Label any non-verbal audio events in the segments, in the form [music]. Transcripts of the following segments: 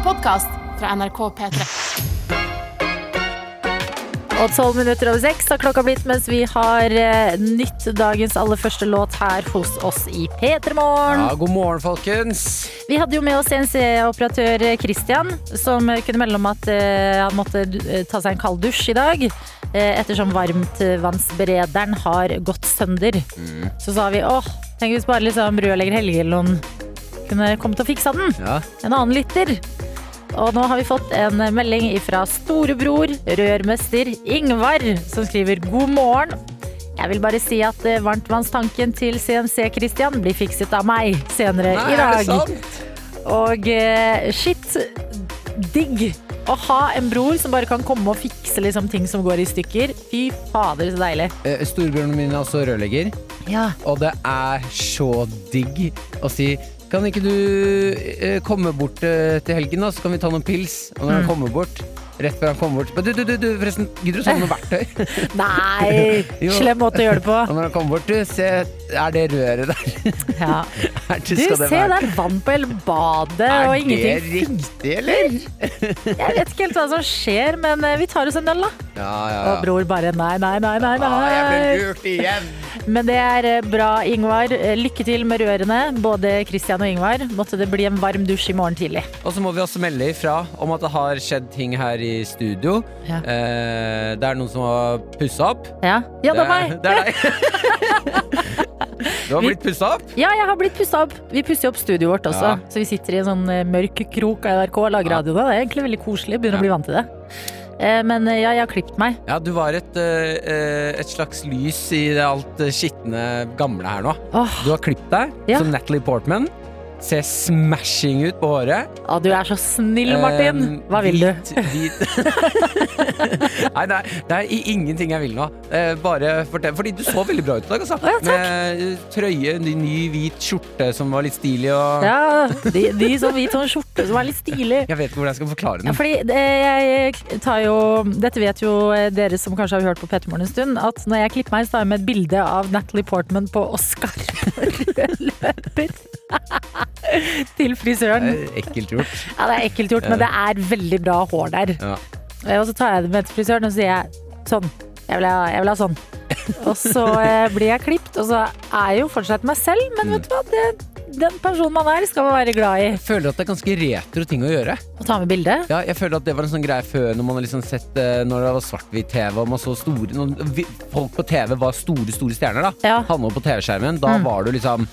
en podkast fra NRK P3. Og tolv minutter over seks har klokka blitt mens vi har eh, nytt dagens aller første låt her hos oss i P3 Morgen. Ja, god morgen, folkens. Vi hadde jo med oss CNC-operatør Christian, som kunne melde om at eh, han måtte eh, ta seg en kald dusj i dag. eh, ettersom varmtvannsberederen har gått sønder. Så sa vi åh, tenk hvis bare liksom rørlegger Helge eller noen kunne kommet og fiksa den. Ja, En annen lytter. Og nå har vi fått en melding fra storebror, rørmester Ingvar, som skriver god morgen. Jeg vil bare si at eh, varmtvannstanken til CNC Christian blir fikset av meg senere Nei, i er det sant? Og eh, shit, digg å ha en bror som bare kan komme og fikse liksom, ting som går i stykker. Fy fader, så deilig. Eh, Storebroren min er også rørlegger, Ja. og det er så digg å si kan ikke du eh, komme bort eh, til helgen, da, så kan vi ta noen pils? Og når han kommer bort, rett før han kom bort Men du, du, du, du forresten, gidder du å sove noe verktøy? [laughs] Nei, [laughs] slem måte å gjøre det på. Og når han kommer bort, du, se, er det røret der? [laughs] Ja. Er Du, se, det er vann på hele badet, og Er det riktig, eller? Jeg vet ikke helt hva som skjer, men eh, vi tar oss en øl, da. Ja, ja, Og bror bare nei, nei, nei, nei. Ah, jeg ble lurt igjen! Men det er eh, bra, Ingvar. Eh, Lykke til med rørene, både Christian og Ingvar. Måtte det bli en varm dusj i morgen tidlig. Og så må vi også melde ifra om at det har skjedd ting her i studio. Ja. Eh, det er noen som har pussa opp. Ja, ja det. Det er deg. [laughs] Du har blitt pussa opp? Ja, jeg har blitt pussa opp. Vi pusser opp studioet vårt også. Ja. Så vi sitter i en sånn eh, mørk krok av NRK og lager radio. Det er egentlig veldig koselig. Begynner å bli vant til det. Eh, Men eh, ja, jeg har klippet meg. Ja, du var et, et slags lys i det alt skitne gamle her nå. Oh. Du har klippet deg Ja. som Natalie Portman. Ser smashing ut på håret. å, du er så snill, Martin. Eh, Hva vil du? hvit- hvit- [laughs] Nei, det er, det er ingenting jeg vil nå. Eh, bare fortell, fordi du så veldig bra ut i dag, altså. ja. Med eh, trøye, ny, ny hvit skjorte som var litt stilig og Ja, de, de som hvit sånn skjorte som er litt stilig. Jeg vet ikke hvordan jeg skal forklare Ja, den. fordi jeg tar jo Dette vet jo dere som kanskje har hørt på Pettermorgen en stund, at når jeg klipper meg, så tar jeg med et bilde av Natalie Portman på Oscar på [laughs] rød løper. [laughs] Til frisøren. Det er ekkelt gjort. [laughs] Ja, det er ekkelt gjort, men det er veldig bra hår der. Ja. Og så tar jeg det med til frisøren og så sier jeg sånn. Jeg vil ha, jeg vil ha sånn. [laughs] Og så eh, blir jeg klipt, og så er jeg jo fortsatt meg selv, men vet du hva? Det, den personen man er, skal man være glad i. Jeg føler at det er ganske retro ting å gjøre. Å ta med bilde. Ja, jeg føler at det var en sånn greie før når man har liksom sett eh, Når det var svart-hvitt-TV og man så store når Folk på TV var store, store stjerner, da. Ja. Havna på TV-skjermen. Da Mm. var du liksom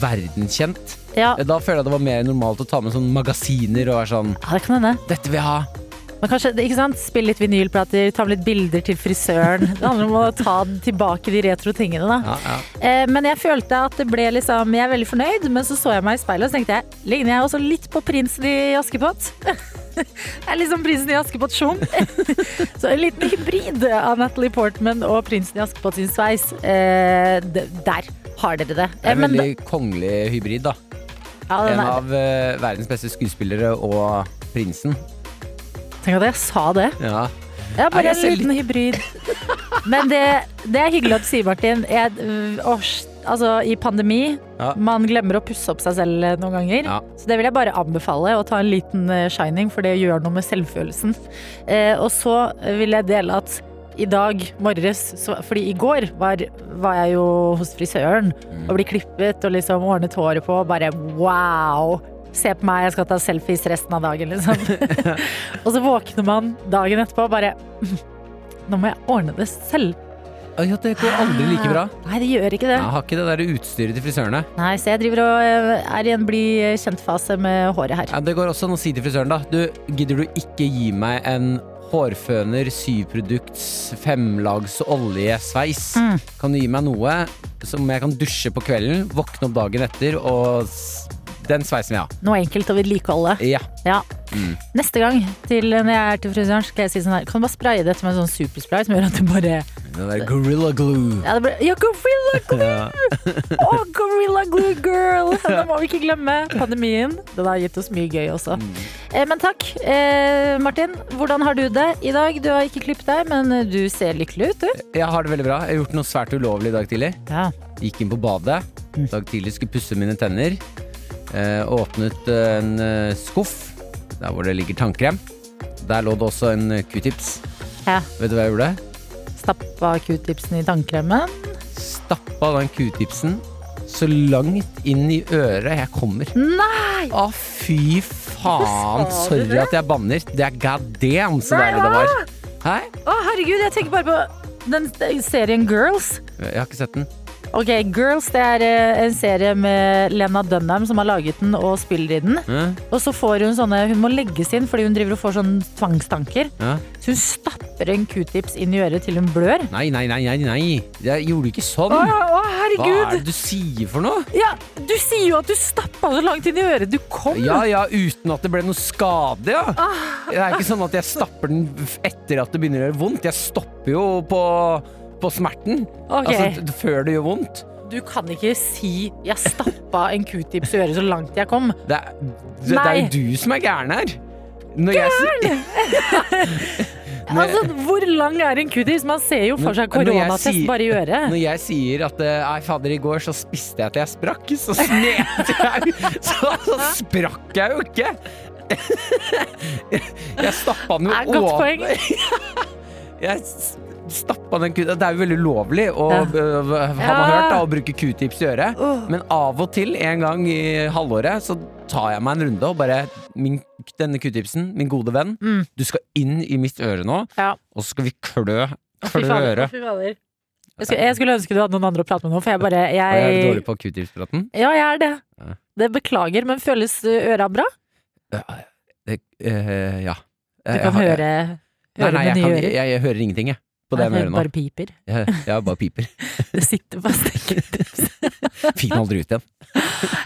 verdenskjent. Ja, Da føler jeg det var mer normalt å ta med sånn magasiner og være sånn ja det. Dette vil jeg ha. Men kanskje, ikke sant? Spille litt vinylplater, ta med litt bilder til frisøren. Det handler om å ta tilbake de retro tingene, da. Ja, ja. Eh, men jeg følte at det ble liksom Jeg er veldig fornøyd, men så så jeg meg i speilet og så tenkte jeg ligner jeg også litt på prinsen i Askepott? [laughs] Jeg er liksom prinsen i Askepott sjung. [laughs] så en liten hybrid av Natalie Portman og prinsen i Askepott sin sveis. Eh, der har dere det. Det er Eh, en da- veldig kongelig hybrid, da. ja, En av eh, verdens beste skuespillere og prinsen. Tenk at jeg sa det. Ja. Ja, Nei, bare en liten hybrid. Men det, det er hyggelig at du sier, Martin. Jeg, øh, altså, I pandemi Ja. man glemmer å pusse opp seg selv eh, noen ganger. Ja. Så det vil jeg bare anbefale, å ta en liten eh, shining, for det gjør noe med selvfølelsen. Eh, og så vil jeg dele at i dag morges, fordi i går var, var jeg jo hos frisøren Mm. og ble klippet og liksom ordnet håret på, bare wow! Se på meg, jeg skal ta selfies resten av dagen, liksom. [laughs] og så våkner man dagen etterpå og bare Nå må jeg ordne det selv. Ja, det går aldri like bra. Nei, det gjør ikke det. Jeg har ikke det der utstyret til frisørene. Nei, Så jeg driver og eh, er i en bli kjent-fase med håret her. Ja, det går også an å si til frisøren, da. Du, gidder du ikke gi meg en hårføner, syprodukts, femlags oljesveis? Mm. Kan du gi meg noe som jeg kan dusje på kvelden, våkne opp dagen etter, og den sveisen ja. Noe enkelt å vedlikeholde. Ja. Ja. Mm. Neste gang til når jeg er til frisøren, skal jeg si sånn her Kan du bare spraye dette med sånn superspray som gjør at det bare Den der Gorilla Glue. Ja, det ble, Ja, Gorilla Glue! [laughs] Ja. oh, Gorilla Glue Girl! [laughs] Det må vi ikke glemme. Pandemien. Den har gitt oss mye gøy også. Mm. Eh, men takk. Eh, Martin, hvordan har du det i dag? Du har ikke klippet deg, men du ser lykkelig ut, du. Jeg har det veldig bra. Jeg har gjort noe svært ulovlig i dag tidlig. Ja. Gikk inn på badet. I dag tidlig skulle pusse mine tenner. Eh, åpnet eh, en eh, skuff der hvor det ligger tannkrem. Der lå det også en q-tips. Ja. Vet du hva jeg gjorde? Stappa q-tipsen i tannkremen. Stappa den q-tipsen så langt inn i øret jeg kommer. Nei! Å, fy faen! Sorry at jeg banner. Det er god damn så deilig det var. Hæ? Å, herregud, jeg tenker bare på den serien Girls. Jeg har ikke sett den. Ok, Girls det er eh, en serie med Lena Dunham som har laget den og spiller i den. Ja. Og så får hun sånne Hun må legges inn fordi hun driver og får sånne tvangstanker. Ja. Så hun stapper en q-tips inn i øret til hun blør. Nei, nei, nei, nei, nei. Jeg gjorde ikke sånn. Å, å, Hva er det du sier for noe? Ja, du sier jo at du stappa så langt inn i øret du kom. Ja, ja, uten at det ble noe skade, ja. Ah. Det er ikke sånn at jeg stapper den etter at det begynner å gjøre vondt. Jeg stopper jo på, på smerten. Okay. Altså, før det gjør vondt. Du kan ikke si 'jeg stappa en q-tips i øret så langt jeg kom'. Det er, det, det er jo du som er gæren her. Når [laughs] Når- Altså, Hvor lang er en q-tips? Man ser jo for seg koronatest bare i øret. Når jeg sier at eh, Nei, fader, i går så spiste jeg til jeg sprakk, så smet jeg [laughs] Så, så sprakk jeg jo ikke! [laughs] Jeg stappa den jo over. godt poeng. Jeg stappa den ku- Det er jo veldig ulovlig å, Ja. øh, har man hørt, da, å bruke q-tips i øret. Uh. Men av og til, en gang i halvåret, så tar jeg meg en runde og bare min, Denne q-tipsen, min gode venn, Mm. du skal inn i mitt øre nå, Ja. og så skal vi klø, Å, fy. Jeg skulle, jeg skulle ønske du hadde noen andre å prate med nå, for jeg bare jeg er dårlig på q-tips-praten. Ja, jeg er det. Ja. Det beklager, men føles øra bra? Ja, det, øh, ja. Du kan jeg høre, Nei, høre nei, med jeg, kan, jeg hører ingenting, jeg. På det med ørene. bare piper. Ja, jeg bare piper. [laughs] Det sitter fast q-tips. [laughs] Fikk den aldri ut igjen.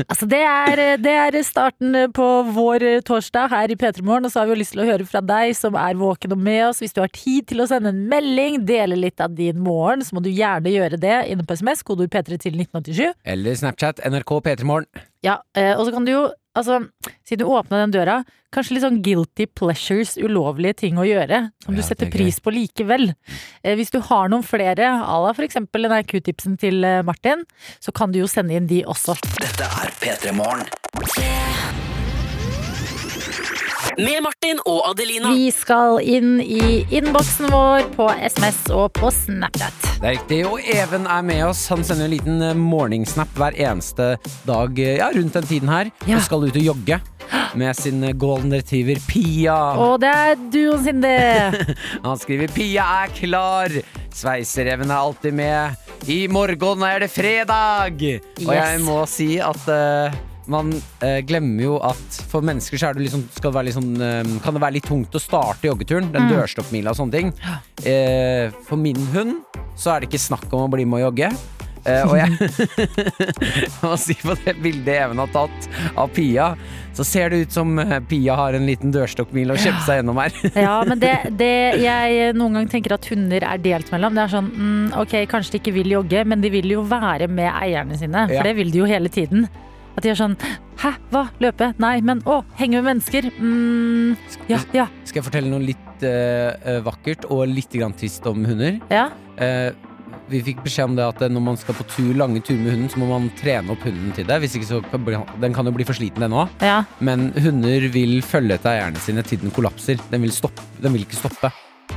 Altså, det er, det er starten på vår torsdag her i P3 Morgen, og så har vi jo lyst til å høre fra deg som er våken og med oss. Hvis du har tid til å sende en melding, dele litt av din morgen, så må du gjerne gjøre det inne på SMS, kodeord P3 til 1987. Eller Snapchat, NRK P3morgen. Ja, eh, og så kan du jo, altså, siden du åpna den døra, kanskje litt sånn guilty pleasures, ulovlige ting å gjøre, som Ja, du setter er pris på likevel. Eh, hvis du har noen flere, à la for eksempel den q-tipsen til eh, Martin, så kan du jo sende inn de også. Dette er P3 Morgen. Med Martin og Adelina. Vi skal inn i innboksen vår på SMS og på Snapchat. Det er riktig, og Even er med oss. Han sender en liten morgensnap morningsnap hver eneste dag eh, ja, rundt den tiden her. Ja. Og skal ut og jogge med sin eh, golden retriever Pia. Og det er duoen sin, det. [laughs] Han skriver 'Pia er klar'. Sveisereven er alltid med. I morgen er det fredag! Og jeg må si at eh, man eh, glemmer jo at for mennesker så er det liksom, skal det være sånn, eh, kan det være litt tungt å starte joggeturen. Den Mm. dørstoppmila og sånne ting. Eh, for min hund så er det ikke snakk om å bli med å jogge. Eh, og jeg [laughs] må si på det bildet Even har tatt av Pia, så ser det ut som eh, Pia har en liten dørstokkmil å kjempe seg gjennom her. Ja, men det, [laughs] det jeg noen gang tenker at hunder er delt mellom, det er sånn mm, ok, kanskje de ikke vil jogge, men de vil jo være med eierne sine. Ja. For det vil de jo hele tiden. At de er sånn hæ, hva, løpe? Nei, men å, henge med mennesker? Mm, ja, ja, Skal jeg fortelle noe litt eh, eh, vakkert og litt grann trist om hunder? ja. Eh, vi fikk beskjed om det at eh, når man skal på tur, lange turer med hunden, så må man trene opp hunden til det. Hvis ikke så kan bli, Den kan jo bli for sliten, den òg. ja. Men hunder vil følge etter eierne sine til den kollapser. Den vil, stoppe, den vil ikke stoppe.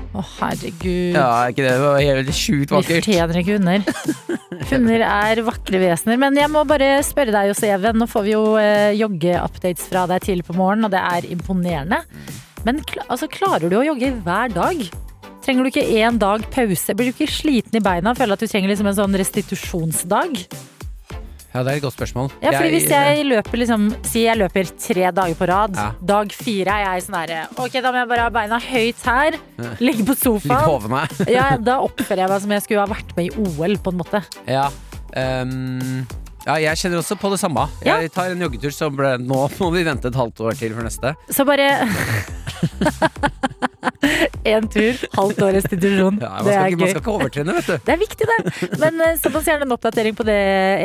Å, herregud. Ja, er ikke det? det var helt sjukt vakkert. Vi fortjener ikke hunder. [laughs] Hunder er vakre vesener. Men jeg må bare spørre deg Jose Even. Nå får vi jo eh, jogge-updates fra deg tidlig på morgenen, og det er imponerende. Men kla altså, klarer du å jogge hver dag? Trenger du ikke én dag pause? Blir du ikke sliten i beina? Føler at du trenger liksom en sånn restitusjonsdag? Ja, det er et godt spørsmål. Ja, fordi hvis jeg løper liksom Si jeg løper tre dager på rad. Ja. Dag fire er jeg sånn herre Ok, da må jeg bare ha beina høyt her. [laughs] Ligge på sofaen. Ja, da oppfører jeg meg som jeg skulle ha vært med i OL, på en måte. Ja. ehm, ja, jeg kjenner også på det samme. Ja. Jeg tar en joggetur som ble Nå må vi vente et halvt år til for neste. Så bare [laughs] Én tur, halvt år restitusjon. Ja, det er ikke, man skal ikke overtrene, vet du. Det er viktig, det. Men så send oss gjerne en oppdatering på det,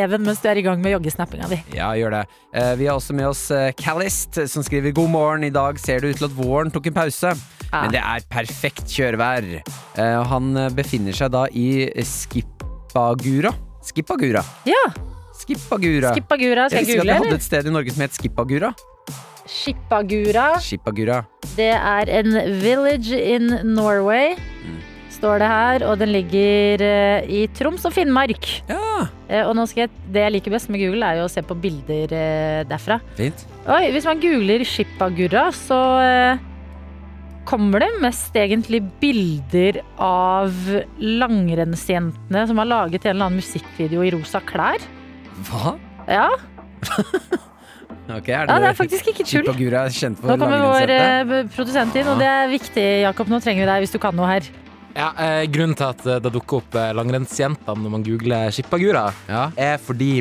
Even, mens du er i gang med joggesnappinga di. Ja, gjør det. Eh, vi har også med oss eh, Callist, som skriver God morgen. I dag ser det ut til at våren tok en pause. Ja. Men det er perfekt kjørevær. Eh, han eh, befinner seg da i Skippagura. Skippagura. Ja, Skippagura. Skippagura. Skal Jeg jeg google, vi hadde et sted i Norge som het Skippagura. Skippagura. Skippagura. Det er en village in Norway, står det her. Og den ligger eh, i Troms og Finnmark. Ja, Eh, og jeg, det jeg liker best med Google, er jo å se på bilder eh, derfra. fint. Oi, hvis man googler Skippagura, så kommer det mest egentlig bilder av langrennsjentene som har laget en eller annen musikkvideo i rosa klær. Hva? Ja, [laughs] Ok, er ja det er faktisk ikke tull. Er kjent for Nå kommer vår eh, produsent inn, og det er viktig, Jakob. Nå trenger vi deg hvis du kan noe her. Ja, eh, grunnen til at eh, det dukker opp eh, langrennsjentene når man googler skippagura Ja. er fordi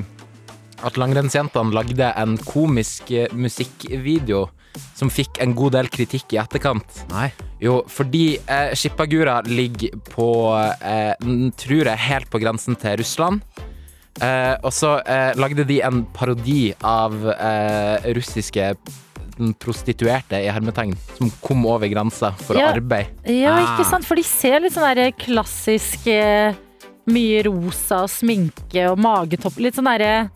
at langrennsjentene lagde en komisk eh, musikkvideo som fikk en god del kritikk i etterkant. Nei. Jo, fordi eh, Shippagura ligger på, eh, tror jeg, helt på grensen til Russland. Eh, og så eh, lagde de en parodi av eh, russiske mm, prostituerte i hermetegn som kom over grensa for Ja. arbeid. Ja, Ah. ikke sant? For de ser litt sånn derre klassisk eh, Mye rosa og sminke og magetopp. Litt sånn derre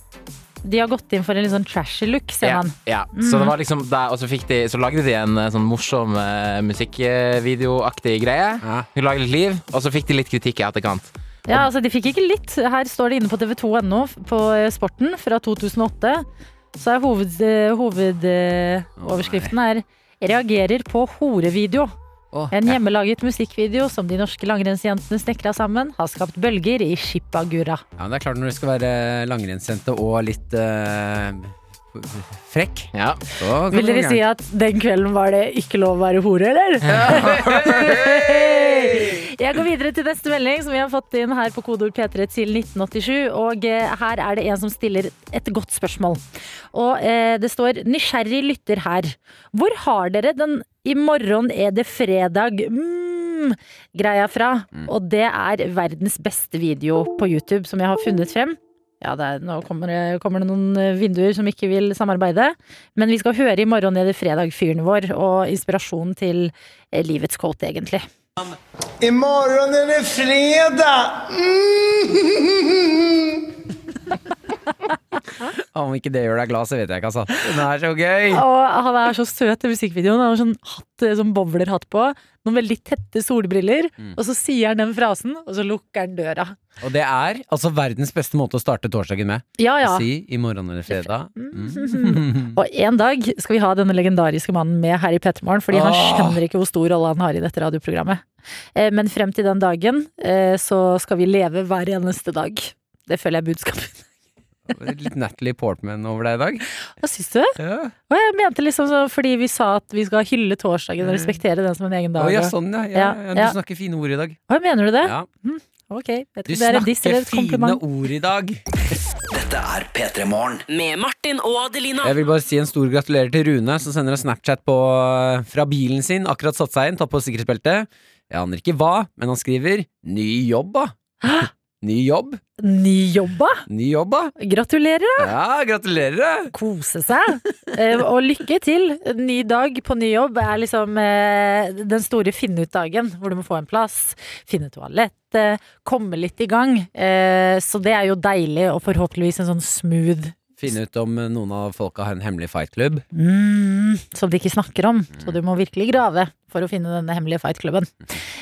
De har gått inn for en litt sånn trashy look, ser Ja, man. ja. Så det var liksom der, og så, fikk de, så lagde de en eh, sånn morsom uh, musikkvideoaktig greie. Ja. Hun lagde litt liv, og så fikk de litt kritikk i etterkant. Ja, altså De fikk ikke litt. Her står det inne på tv2.no på eh, Sporten fra 2008. Så er hoved, eh, hovedoverskriften er 'Reagerer på horevideo'. En hjemmelaget musikkvideo som de norske langrennsjentene snekra sammen, har skapt bølger i Shippagura. Ja, men det er klart når du skal være langrennsjente og litt eh, frekk, Ja. Vil dere si at den kvelden var det ikke lov å være hore, eller? [laughs] Jeg går videre til neste melding, som vi har fått inn her på kodeord P3 til 1987. Og eh, her er det en som stiller et godt spørsmål. Og eh, det står 'Nysgjerrig lytter her'. Hvor har dere den 'I morgen er det fredag' mm, greia fra? Og det er verdens beste video på YouTube som jeg har funnet frem. Ja, er, nå kommer det, kommer det noen eh, vinduer som ikke vil samarbeide. Men vi skal høre i morgen er fredag-fyren vår, og inspirasjonen til eh, livets quote, egentlig. I morgen er det fredag! [laughs] [laughs] Om ikke det gjør deg glad, så vet jeg ikke, altså. Den er så gøy! Og han er så søt i musikkvideoen. Han har sånn hatt, eh, sånn bowlerhatt på, noen veldig tette solbriller, og så sier han den frasen, og så lukker han døra. Og det er altså verdens beste måte å starte torsdagen med. Ja, ja. Si 'i morgen eller fredag'. Mm. [laughs] Og en dag skal vi ha denne legendariske mannen med her i Pettermorgen, fordi han skjønner ikke hvor stor rolle han har i dette radioprogrammet. Eh, Men frem til den dagen eh, så skal vi leve hver eneste dag. Det føler jeg er budskapet. Litt Natalie Portman over deg i dag. Hva syns du? Ja. Og jeg mente liksom så fordi vi sa at vi skal hylle torsdagen og respektere den som en egen Å dag. ja, sånn ja. ja, Ja. Du snakker fine ord i dag. Hva mener du det? Ja. Ok, vet Du er snakker et fine ord i dag. Dette er P3 Morgen. Med Martin og Adelina. Jeg vil bare si en stor gratulerer til Rune, som sender en Snapchat på, fra bilen sin. Akkurat satt seg inn, tatt på sikkerhetsbeltet. Jeg aner ikke hva, men han skriver 'ny jobb', da. Ny jobb. Ny jobba! Ny jobba. Gratulerer, da! Ja, gratulerer! Kose seg. Eh, og lykke til. Ny dag på ny jobb er liksom eh, den store finne ut-dagen, hvor du må få en plass, finne toalettet, komme litt i gang. Eh, så det er jo deilig, og forhåpentligvis en sånn smooth Finne ut om noen av folka har en hemmelig fightklubb. Mm, som de ikke snakker om. Så du må virkelig grave for å finne denne hemmelige fightklubben.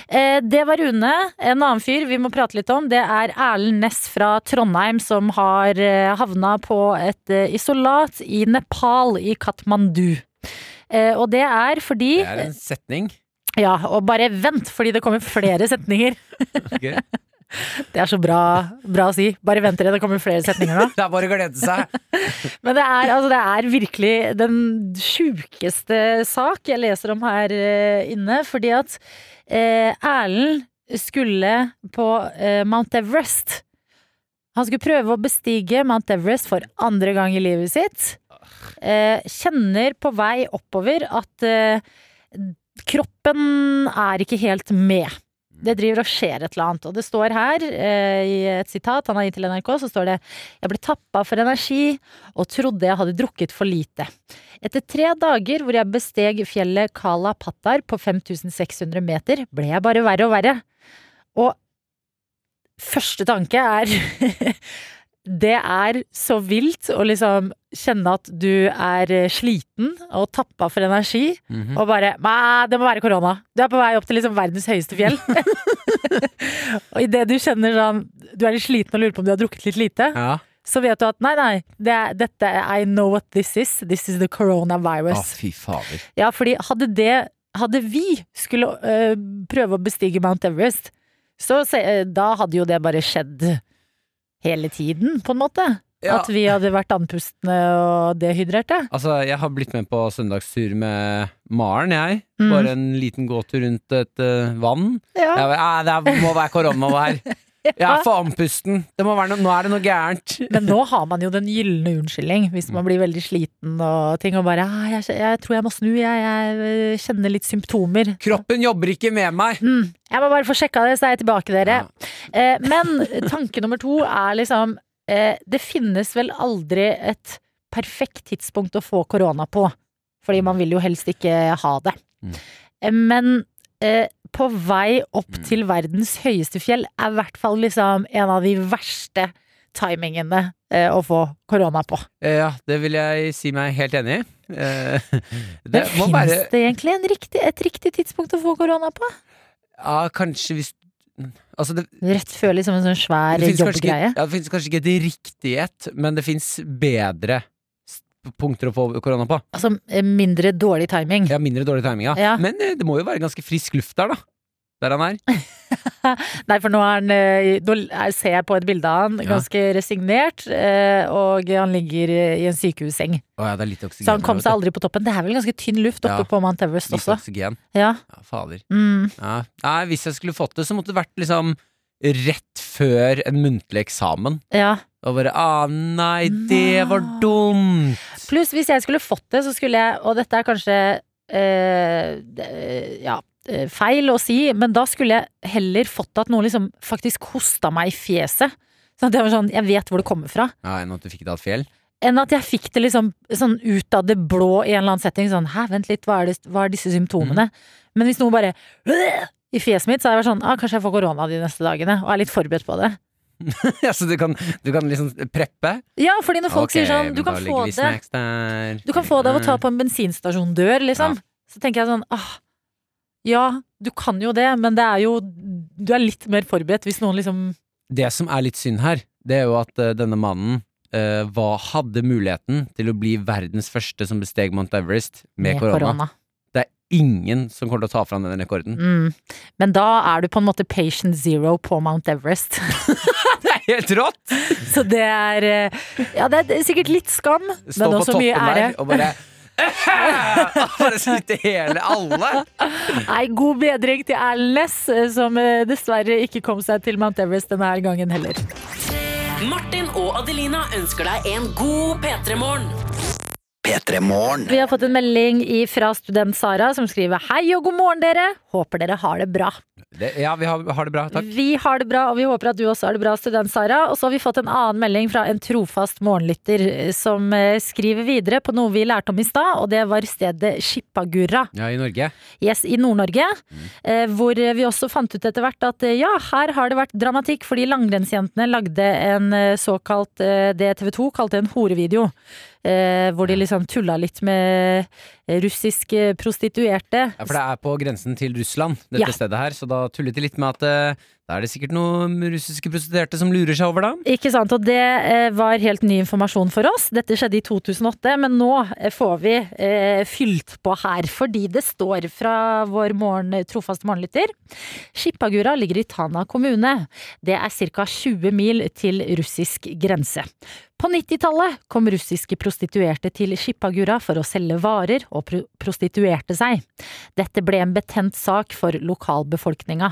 Eh, det var Rune. En annen fyr vi må prate litt om, det er Erlend Næss fra Trondheim, som har eh, havna på et eh, isolat i Nepal, i Katmandu. Eh, og det er fordi Det er en setning. Ja, og bare vent, fordi det kommer flere setninger. [laughs] Ok? [laughs] Det er så bra, bra å si. Bare vent dere, det kommer flere setninger nå. [laughs] Det er bare å glede seg. [laughs] Men det er, altså, det er virkelig den sjukeste sak jeg leser om her eh, inne. Fordi at eh, Erlend skulle på eh, Mount Everest. Han skulle prøve å bestige Mount Everest for andre gang i livet sitt. Eh, kjenner på vei oppover at eh, kroppen er ikke helt med. Det driver og skjer et eller annet. Og det står her, eh, i et sitat han har gitt til NRK, så står det Jeg ble tappa for energi og trodde jeg hadde drukket for lite. Etter tre dager hvor jeg besteg fjellet Kala Pattar på 5600 meter, ble jeg bare verre og verre. Og første tanke er [laughs] det er så vilt å liksom kjenne at du er eh, sliten og tappa for energi, Mhm. og bare Nei, det må være korona. Du er på vei opp til liksom verdens høyeste fjell. [laughs] og idet du kjenner sånn Du er litt sliten og lurer på om du har drukket litt lite, Ja. så vet du at nei, nei, det dette I know what this is. This is the coronavirus. Å, fy fader. Ja, fordi hadde det Hadde vi skulle øh, prøve å bestige Mount Everest, så se, øh, da hadde jo det bare skjedd hele tiden, på en måte. Ja. At vi hadde vært andpustne og dehydrerte. Altså, jeg har blitt med på søndagstur med Maren, jeg. Mm. Bare en liten gåtur rundt et uh, vann. Ja. Jeg, «Ah, det må være korona her. [laughs] Jeg er for andpusten. Nå er det noe gærent. Men nå har man jo den gylne unnskyldning, hvis man blir veldig sliten og ting, og bare ah, jeg, jeg tror jeg må snu, jeg, jeg øh, kjenner litt symptomer. Kroppen jobber ikke med meg. Mm, jeg må bare få sjekka det, så er jeg tilbake, dere. Ja. Eh, men tanke nummer to er liksom eh, Det finnes vel aldri et perfekt tidspunkt å få korona på. Fordi man vil jo helst ikke ha det. Mm. Eh, men eh, på vei opp Mm. til verdens høyeste fjell er i hvert fall liksom en av de verste timingene eh, å få korona på. Eh, Ja, det vil jeg si meg helt enig i. Eh, [laughs] Det Men må finnes være det egentlig en riktig, et riktig tidspunkt å få korona på? Ja, kanskje hvis Altså, det, Rett før liksom en sånn svær finnes jobbgreie? ja, det finnes kanskje ikke et riktig et, men det fins bedre punkter å få korona på. Altså eh, mindre dårlig timing. Ja, mindre dårlig timing, ja. Ja. Men eh, det må jo være ganske frisk luft der, da. Der han er. [laughs] Nei, for nå er han eh, Nå er- ser jeg på et bilde av han, Ja. ganske resignert, eh, og han ligger i en sykehusseng. Å ja, er. Så han kom seg aldri på toppen. Det er vel ganske tynn luft oppe Ja. på Mount Everest. Litt også. oksygen. Ja. Ja, fader. Mm. Ja. Nei, hvis jeg skulle fått det, så måtte det vært liksom rett før en muntlig eksamen. ja. Og bare ah, nei, det var dumt! Pluss hvis jeg skulle fått det, så skulle jeg, og dette er kanskje øh, ja, eh, feil å si, men da skulle jeg heller fått at noen liksom faktisk hosta meg i fjeset. Sånn at jeg var sånn, jeg vet hvor det kommer fra. Ja, Enn at du fikk det av et fjell. enn at jeg fikk det liksom sånn ut av det blå i en eller annen setting. Sånn, hæ, vent litt, hva er, det, hva er disse symptomene? Men hvis noen bare i fjeset mitt, så hadde jeg vært sånn, ah, kanskje jeg får korona de neste dagene, og er litt forberedt på det. [laughs] så du kan, du kan liksom preppe? Ja, fordi når folk okay, sier sånn, du kan få det. Du kan få det av å ta på en bensinstasjondør, liksom. Ja. Så tenker jeg sånn, ah, ja, du kan jo det, men det er jo Du er litt mer forberedt hvis noen liksom Det som er litt synd her, det er jo at uh, denne mannen uh, var, hadde muligheten til å bli verdens første som besteg Mount Everest med, korona. Det er ingen som kommer til å ta fram den rekorden. Mm. Men da er du på en måte patient zero på Mount Everest. [laughs] Det er helt rått! Så det er eh, Ja, det er sikkert litt skam, Stå men også toppen mye ære. der og bare [laughs] Bare smitte hele alle! Nei, god bedring til Erlend Næss, eh, som eh, dessverre ikke kom seg til Mount Everest denne gangen heller. Martin og Adelina ønsker deg en god P3-morgen. P3 Morgen. Vi har fått en melding fra student Sara som skriver Hei og god morgen dere, håper dere har det bra. Det, ja, vi har, har det bra, takk. Vi har det bra, og vi håper at du også har det bra, student Sara. Og så har vi fått en annen melding fra en trofast morgenlytter eh, som eh, skriver videre på noe vi lærte om i stad, og det var stedet Skippagurra. Ja, i Norge. Yes, i Nord-Norge. Mm. hvor vi også fant ut etter hvert at eh, ja, her har det vært dramatikk, fordi langrennsjentene lagde en eh, såkalt eh, det TV 2 kalte en horevideo. Eh, hvor de liksom tulla litt med russiske prostituerte. Ja, For det er på grensen til Russland, dette Ja. stedet her, så da tullet de litt med at eh, da er det sikkert noen russiske prostituerte som lurer seg over, da. Ikke sant, og det eh, var helt ny informasjon for oss. Dette skjedde i 2008, men nå eh, får vi eh, fylt på her, fordi det står fra vår morgen, trofaste morgenlytter. Skippagura ligger i Tana kommune. Det er ca. 20 mil til russisk grense. På 90-tallet kom russiske prostituerte til Shippagura for å selge varer og pro prostituerte seg. Dette ble en betent sak for lokalbefolkninga.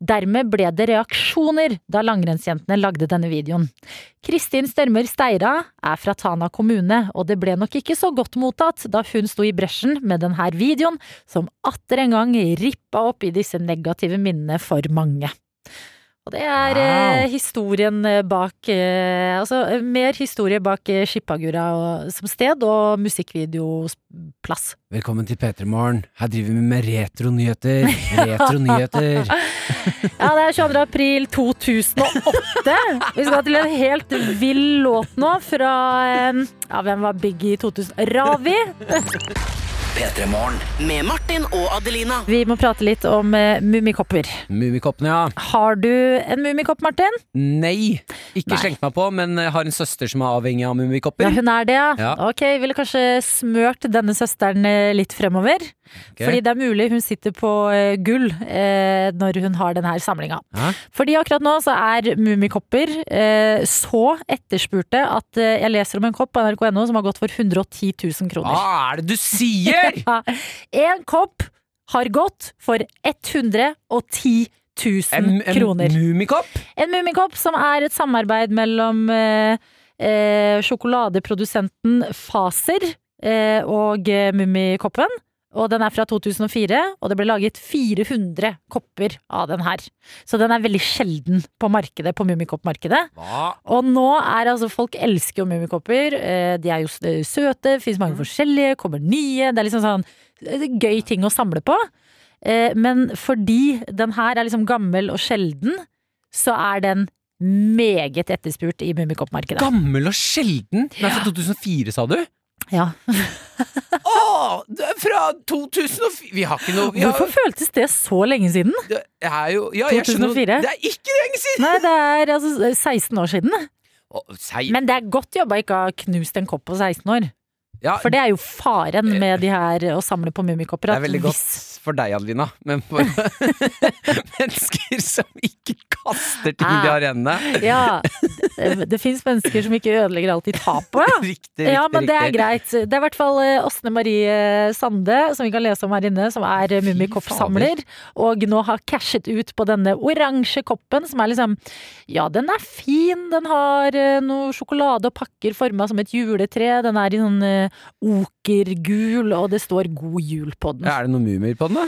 Dermed ble det reaksjoner da langrennsjentene lagde denne videoen. Kristin Størmer Steira er fra Tana kommune, og det ble nok ikke så godt mottatt da hun sto i bresjen med denne videoen, som atter en gang rippa opp i disse negative minnene for mange. Og det er eh, historien eh, bak eh, Altså mer historie bak Skippagura som sted og musikkvideoplass. Velkommen til P3 Morgen. Her driver vi med retronyheter. [laughs] Retronyheter. Ja, det er 22. april 2008. Vi skal til en helt vill låt nå fra Ja, hvem var Biggie i 2000? Ravi. P3 Morgen. Med Martin og Adelina. Vi må prate litt om eh, mummikopper. Mummikoppene, ja. Har du en mummikopp, Martin? Nei, ikke Nei. slengt meg på, men jeg har en søster som er avhengig av Ja, hun er det, ja. Ja. Ok, ville kanskje smørt denne søsteren eh, litt fremover. Okay. Fordi det er mulig hun sitter på eh, gull eh, når hun har denne samlinga. Ja. Fordi akkurat nå så er mummikopper eh, så etterspurte at eh, jeg leser om en kopp på nrk.no som har gått for 110 000 kroner. Hva er det du sier?! Ja, en kopp har gått for 110 000 En, en kroner. mummikopp? En mummikopp som er et samarbeid mellom eh, eh, sjokoladeprodusenten Faser eh, og Mummikoppen. Og den er fra 2004, og det ble laget 400 kopper av den her. Så den er veldig sjelden på markedet, på Mummikopp-markedet. Og nå er altså Folk elsker jo mummikopper. Eh, De er jo eh, søte, fins mange forskjellige, kommer nye. Det er liksom sånn eh, gøy ting å samle på. Men fordi den her er liksom gammel og sjelden, så er den meget etterspurt i mummikoppmarkedet. Gammel og sjelden? Den er fra 2004, sa du? Ja. [laughs] Å! Fra 2004 Vi har ikke noe vi har, Hvorfor føltes det så lenge siden? Det er jo Ja, jeg 2004? Det er ikke lenge siden! Nei, det er altså 16 år siden. Å, sei- Men det er godt jobba ikke å ha knust en kopp på 16 år. ja, For det er jo faren med de her å samle på mummikopper. det at er veldig hvis- for deg, Adelina, men for [laughs] mennesker som ikke kaster ting de Ah. har i hendene Ja, det, det fins mennesker som ikke ødelegger alt de tar på. [laughs] Ja. Riktig, Ja, riktig, men det er greit. Det er i hvert fall eh, Åsne Marie Sande, som vi kan lese om her inne, som er eh, mummikoppsamler, og nå har cashet ut på denne oransje koppen, som er liksom Ja, den er fin, den har eh, noe sjokolade og pakker forma som et juletre, den er i sånn eh, okergul, og det står 'God jul' på den. Ja, Er det noen mumier på den, da?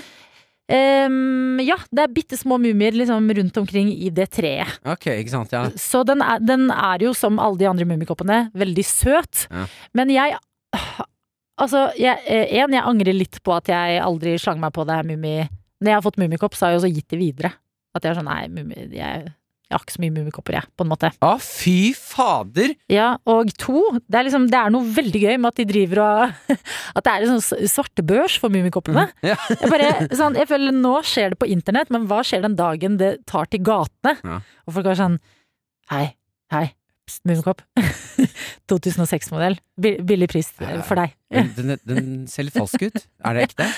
Um, ja, det er bitte små mumier liksom rundt omkring i det treet. Ok, ikke sant, ja. Så den er, den er jo, som alle de andre mummikoppene, veldig søt. Ja. Men jeg Altså, jeg, eh, en, jeg angrer litt på at jeg aldri slang meg på det her mummi... Når jeg har fått mummikopp, så har jeg også gitt det videre. At jeg er sånn, nei, mummi, jeg, jeg har ikke så mye mummikopper, jeg, på en måte. Å, fy fader! Ja, og to, det er liksom, det er noe veldig gøy med at de driver og [laughs] At det er en sånn svartebørs for mummikoppene. Ja. [laughs] Jeg, bare, sånn, jeg føler nå skjer det på internett, men hva skjer den dagen det tar til gatene? Ja. Og folk er sånn Hei, hei, mummikopp. 2006-modell. [laughs] Billig pris for deg. Den, den, den ser litt falsk ut. Er det ekte?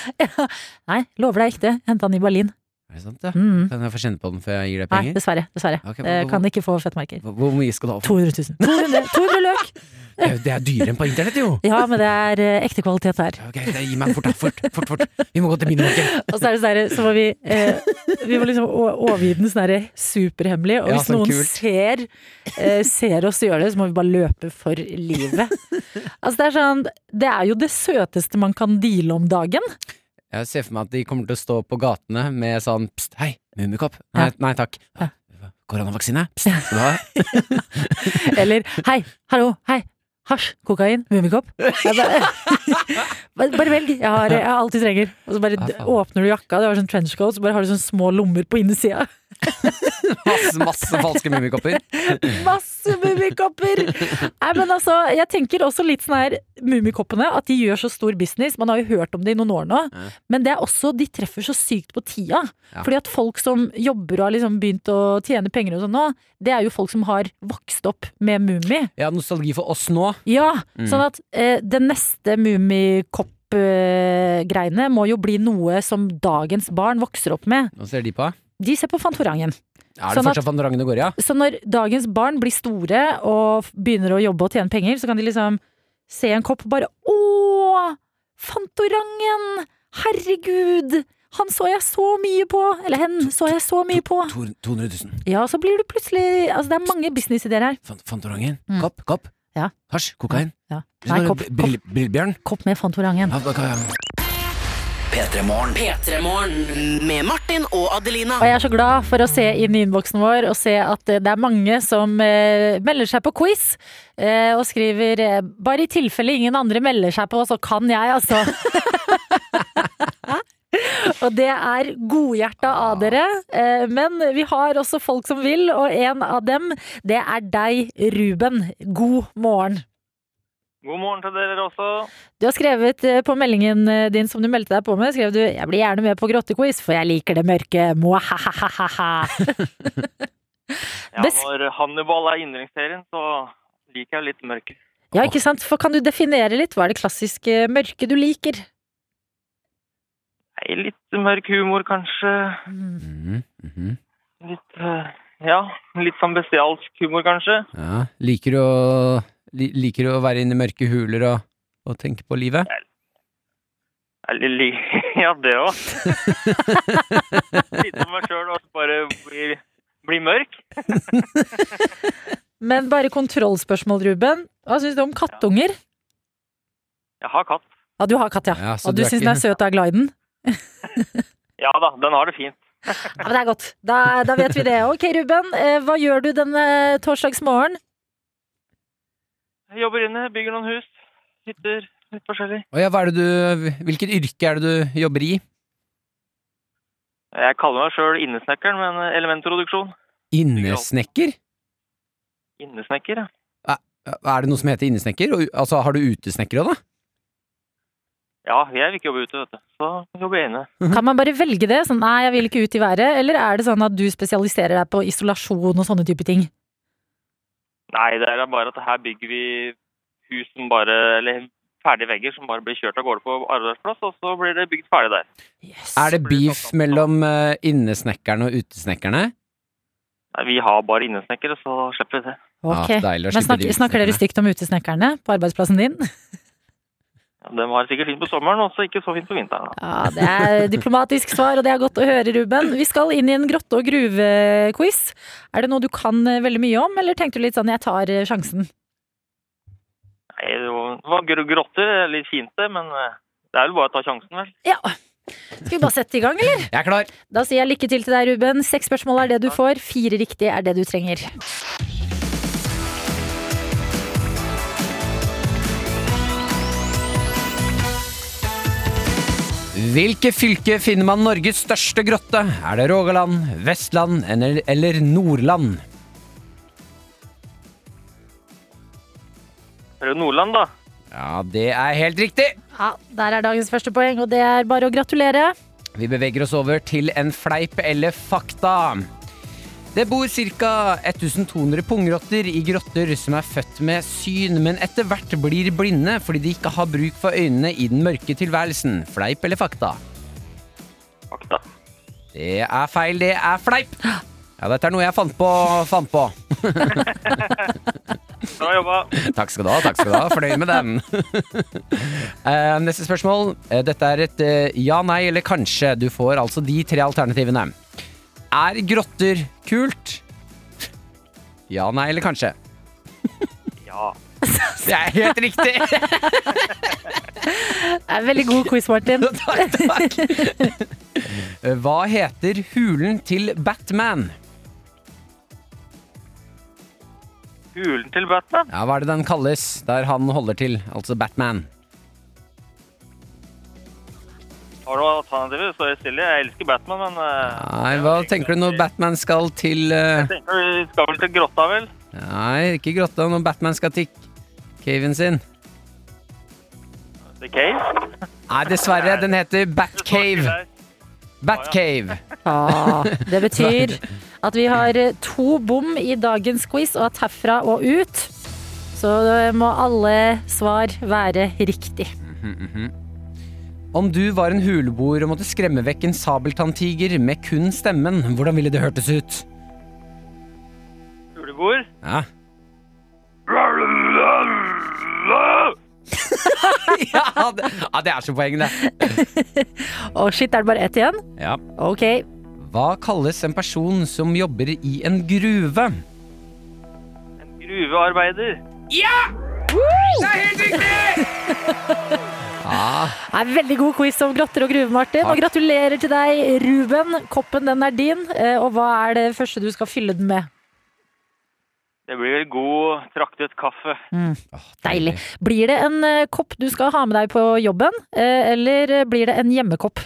Nei, lover det er ekte. Henta den i Berlin. Er det sant, ja? Mm. Kan jeg få kjenne på den før jeg gir deg penger? Nei, dessverre. dessverre. Okay, Eh, hva- kan ikke få fettmerker. Hvor, hvor mye skal du ha for 200 000. 200, 200 løk! [laughs] det? er Det er dyrere enn på internett, jo! Ja, men det er eh, ekte kvalitet her. Ok, det, gi meg fort, da. Fort, fort, fort. Vi må gå til minimarkedet. [laughs] Og så er det sånn så må vi eh, Vi må liksom overgi den sånn her superhemmelig, og hvis noen kult. ser, eh, ser oss gjøre det, så må vi bare løpe for livet. [laughs] Altså det er sånn Det er jo det søteste man kan deale om dagen. Jeg ser for meg at de kommer til å stå på gatene med sånn pst, hei, mummikopp. Nei, nei takk. Koronavaksine? Pst, skal du ha? [laughs] Eller hei, hallo, hei. Hasj, kokain, mummikopp. [laughs] [laughs] Bare, bare velg. Jeg har, jeg har alt du trenger. Og så bare åpner du jakka, du har sånn trenchcoat, så bare har du sånne små lommer på innsida. [laughs] Masse, masse falske mummikopper. [laughs] Masse mummikopper! Nei, men altså, jeg tenker også litt sånn her Mummikoppene, at de gjør så stor business. Man har jo hørt om det i noen år nå. Ja. Men det er også, de treffer så sykt på tida. Ja. Fordi at folk som jobber og har liksom begynt å tjene penger og sånn nå, det er jo folk som har vokst opp med Mummi. Ja, nostalgi for oss nå. Ja, Mm. sånn at eh, det neste Mummikopp-greiene må jo bli noe som dagens barn vokser opp med. Hva ser de på? De ser på Fantorangen. Er det Sånn fortsatt Fantorangen det går i, ja? Så når dagens barn blir store og begynner å jobbe og tjene penger, så kan de liksom se en kopp og bare Å! Fantorangen! Herregud! Han så jeg så mye på! Eller hen så jeg så mye på! 200 000. Ja, så blir du plutselig Altså, det er mange businessidéer her. Fantorangen? Mm. Kopp? Kopp? Ja. Hasj? Kokain? Ja. Nei, kopp, brill- Brillebjørn? kopp med Fantorangen. Ja, hva kan jeg- P3 Morgen. P3 Morgen med Martin og Adelina. Og jeg er så glad for å se inn i innboksen vår og se at eh, det er mange som eh, melder seg på quiz. Eh, og skriver eh, 'bare i tilfelle ingen andre melder seg på, så kan jeg', altså. [laughs] [laughs] og det er godhjerta av dere. Eh, men vi har også folk som vil, og en av dem, det er deg, Ruben. God morgen. God morgen til dere også. Du har skrevet eh, på meldingen eh, din som du meldte deg på med, skrev du 'Jeg blir gjerne med på grottequiz, for jeg liker det mørke'. Må ha-ha-ha-ha. [laughs] Ja, når Hannibal er yndlingsserien, så liker jeg litt mørke. Ja, ikke sant? For kan du definere litt? Hva er det klassiske mørke du liker? Nei, Litt mørk humor, kanskje. Mm -hmm. Litt eh, Ja, litt sånn bestialsk humor, kanskje. Ja, liker du å, li, liker du å være inne i mørke huler og, og tenke på livet? Ja, [laughs] det òg. Sitte med meg sjøl og bare bli, bli mørk. [laughs] Men bare kontrollspørsmål, Ruben. Hva syns du om kattunger? Jeg har katt. Ja, du har katt, ja. Ja, og du du syns den er søt og er glad i den? [laughs] Ja da, den har det fint. Ja, men det er godt. Da, da vet vi det. Ok, Ruben. Eh, hva gjør du denne torsdagsmorgen? Jeg jobber inne, bygger noen hus. Hytter. Litt forskjellig. Å ja, hva er det du, hvilket yrke er det du jobber i? Jeg kaller meg sjøl innesnekkeren, men elementproduksjon. Innesnekker? Innesnekker, ja. Er det noe som heter innesnekker? Altså, har du utesnekker òg, da? Ja, jeg vil ikke jobbe ute, vet du. Så jobber jeg inne. Kan man bare velge det? Sånn, nei, jeg vil ikke ut i været. Eller er det sånn at du spesialiserer deg på isolasjon og sånne type ting? Nei, det er bare at her bygger vi hus som bare Eller ferdige vegger som bare blir kjørt av gårde på arbeidsplass, og så blir det bygd ferdig der. Yes. Er det beef mellom eh, innesnekkerne og utesnekkerne? Nei, vi har bare innesnekkere, så slipper vi det. Ok. Ja, Men snakker, de snakker dere stygt om utesnekkerne på arbeidsplassen din? [laughs] Ja, var sikkert fint på sommeren, også ikke så fint på vinteren. Da. Ja, det er diplomatisk svar, og det er godt å høre, Ruben. Vi skal inn i en grotte- og gruve-quiz. Er det noe du kan eh, veldig mye om, eller tenkte du litt sånn jeg tar eh, sjansen? Nei, det var, grotter, er litt fint det, men eh, det er vel bare å ta sjansen, vel. Ja. Skal vi bare sette i gang, eller? Jeg er klar! Da sier jeg lykke til til deg, Ruben. Seks spørsmål er det du får, fire riktige er det du trenger. Hvilke fylke finner man Norges største grotte? Er det Rogaland, Vestland eller, Nordland? Er det Nordland, da. Ja, det er helt riktig! Ja, Der er dagens første poeng, og det er bare å gratulere. Vi beveger oss over til en fleip eller fakta. Det bor ca. 1200 pungrotter i grotter som er født med syn, men etter hvert blir blinde fordi de ikke har bruk for øynene i den mørke tilværelsen. Fleip eller fakta? Fakta. Det er feil, det er fleip! Ja, dette er noe jeg fant på. Fant på. [laughs] Bra jobba. Takk skal du ha, takk skal du ha. Fornøyd med den. [laughs] Eh, Neste spørsmål. Eh, Dette er et eh, ja, nei eller kanskje. Du får altså de tre alternativene. Er grotter kult? Ja, nei eller kanskje? Ja. Det er helt riktig! Det er veldig god quiz, Martin. [laughs] takk, takk. Hva heter hulen til Batman? Hulen til Batman. Ja, Hva er det den kalles der han holder til? Altså Batman. Har du noen alternativer, så er jeg stille. Jeg elsker Batman, men eh, Nei, Hva tenker du når Batman skal til uh... jeg tenker vi skal vel til grotta, vel? Nei, ikke grotta. Når Batman skal til caven sin. The Cave? Nei, dessverre. Den heter Batcave. Batcave. Ja, det betyr at vi har eh, to bom i dagens quiz, og at herfra og ut så må alle svar være riktig. Om du var en huleboer og måtte skremme vekk en sabeltanntiger med kun stemmen, hvordan ville det hørtes ut? Huleboer? Ja. [laughs] ja, det, ja, det er så poeng, det. Å shit, er det bare ett igjen? Ja. Ok. Hva kalles en person som jobber i en gruve? En gruvearbeider? Ja! Det er helt riktig! [laughs] Ah, Det er veldig god quiz om grotter og gruver, Martin. Og gratulerer til deg, Ruben. Koppen den er din. Eh, Og hva er det første du skal fylle den med? Det blir god, traktet kaffe. Deilig. Blir det en eh, kopp du skal ha med deg på jobben, eh, eller blir det en hjemmekopp?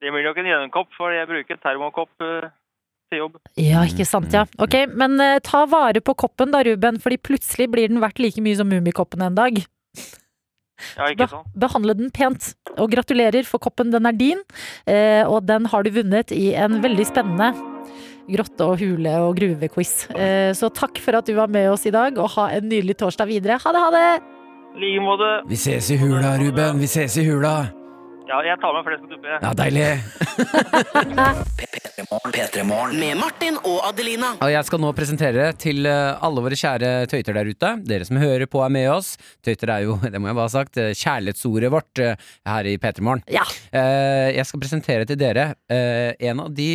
Det blir nok en hjemmekopp, for jeg bruker termokopp til jobb. Ja, ikke sant, ja. Ok, men ta vare på koppen da, Ruben, fordi plutselig blir den verdt like mye som Mummikoppen en dag. Ja, ikke Be behandle den pent. Og gratulerer, for koppen den er din, eh, og den har du vunnet i en veldig spennende grotte- og hule- og gruvequiz. Eh, så takk for at du var med oss i dag, og ha en nydelig torsdag videre. Ha det, ha det! I like måte. vi ses i hula, Ruben. Vi ses i hula. Ja, jeg tar med flesk og tuppe. Ja, deilig. P3 Med Martin og Adelina. Og jeg skal nå presentere til eh, alle våre kjære tøyter der ute. Dere som hører på er med oss. Tøyter er jo, [laughs] det må jeg bare ha sagt, eh, kjærlighetsordet vårt eh, her i P3 Morgen. Ja. Eh, Jeg skal presentere til dere eh, en av de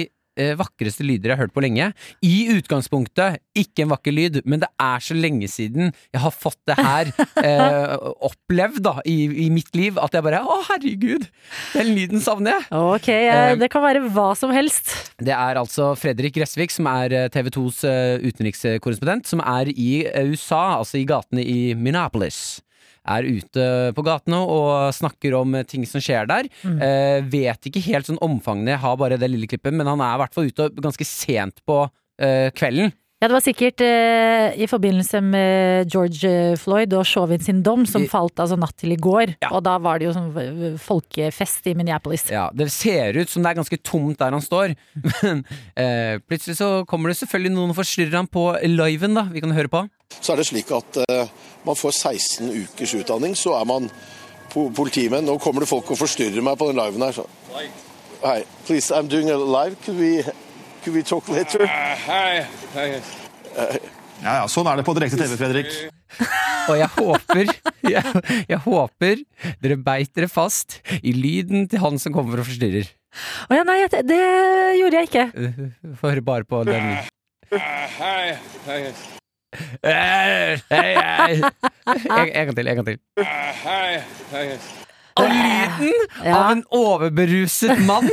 vakreste lyder jeg har hørt på lenge. I utgangspunktet ikke en vakker lyd, men det er så lenge siden jeg har fått det her [laughs] eh, opplevd da i, i mitt liv at jeg bare Å, herregud! Den lyden savner jeg! Ok, eh, Eh, det kan være hva som helst. Det er altså Fredrik Gressvik, som er eh, TV 2s eh, utenrikskorrespondent, som er i eh, USA, altså i gatene i Minneapolis. Er ute på gatene og snakker om eh, ting som skjer der. Eh, vet ikke helt sånn omfangene, jeg har bare det lille klippet, men han er i hvert fall ute ganske sent på eh, kvelden. Ja, det var sikkert eh, i forbindelse med George Floyd og Chauvin sin dom, som I- falt altså natt til i går. Ja. Og da var det jo sånn folkefest i Minneapolis. Ja, Det ser ut som det er ganske tomt der han står, [laughs] men eh, plutselig så kommer det selvfølgelig noen og forstyrrer han på liven, da. Vi kan høre på. Så er det slik at eh, man får 16 ukers utdanning, så er man po politimenn. Nå kommer det folk og forstyrrer meg på den liven her. Så. Hi, please, I'm doing a live. Could we, could we talk later? Ja, ja, Sånn er det på direkte TV, Fredrik. [laughs] Og jeg håper, jeg, jeg håper dere beit dere fast i lyden til han som kommer og forstyrrer. Å ja, nei, det, gjorde jeg ikke. Uh, Få høre bare på den. Hei, hei, hei. En, gang til, en gang til. Og lyden Ja. av en overberuset mann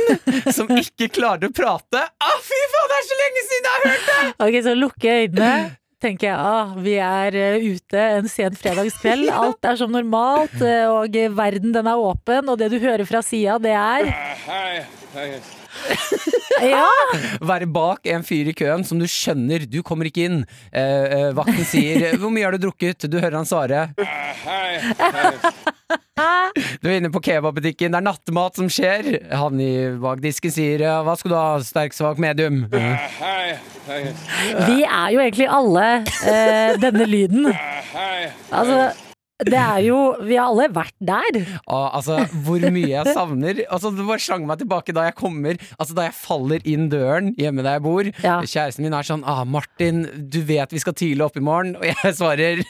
som ikke klarer å prate. Å, fy faen, det er så lenge siden jeg har hørt det! Ok, så lukker jeg øynene. Tenker jeg, ah, Vi er eh, ute en sen fredagskveld. Alt er som normalt, eh, og verden den er åpen. Og det du hører fra sida, det er [laughs] Ja! Være bak en fyr i køen som du skjønner, du kommer ikke inn. Eh, eh, vakten sier 'hvor mye har du drukket?' Du hører han svare. Du er inne på kebabbutikken, det er nattmat som skjer. Han i bak disken sier 'hva skal du ha, sterk, svak, medium'? Vi er jo egentlig alle eh, denne lyden. Altså, det er jo Vi har alle vært der. Og, altså, hvor mye jeg savner Altså, Det bare slang meg tilbake da jeg kommer Altså, da jeg faller inn døren hjemme der jeg bor. Ja. Kjæresten min er sånn ah, 'Martin, du vet vi skal tidlig opp i morgen', og jeg svarer [laughs]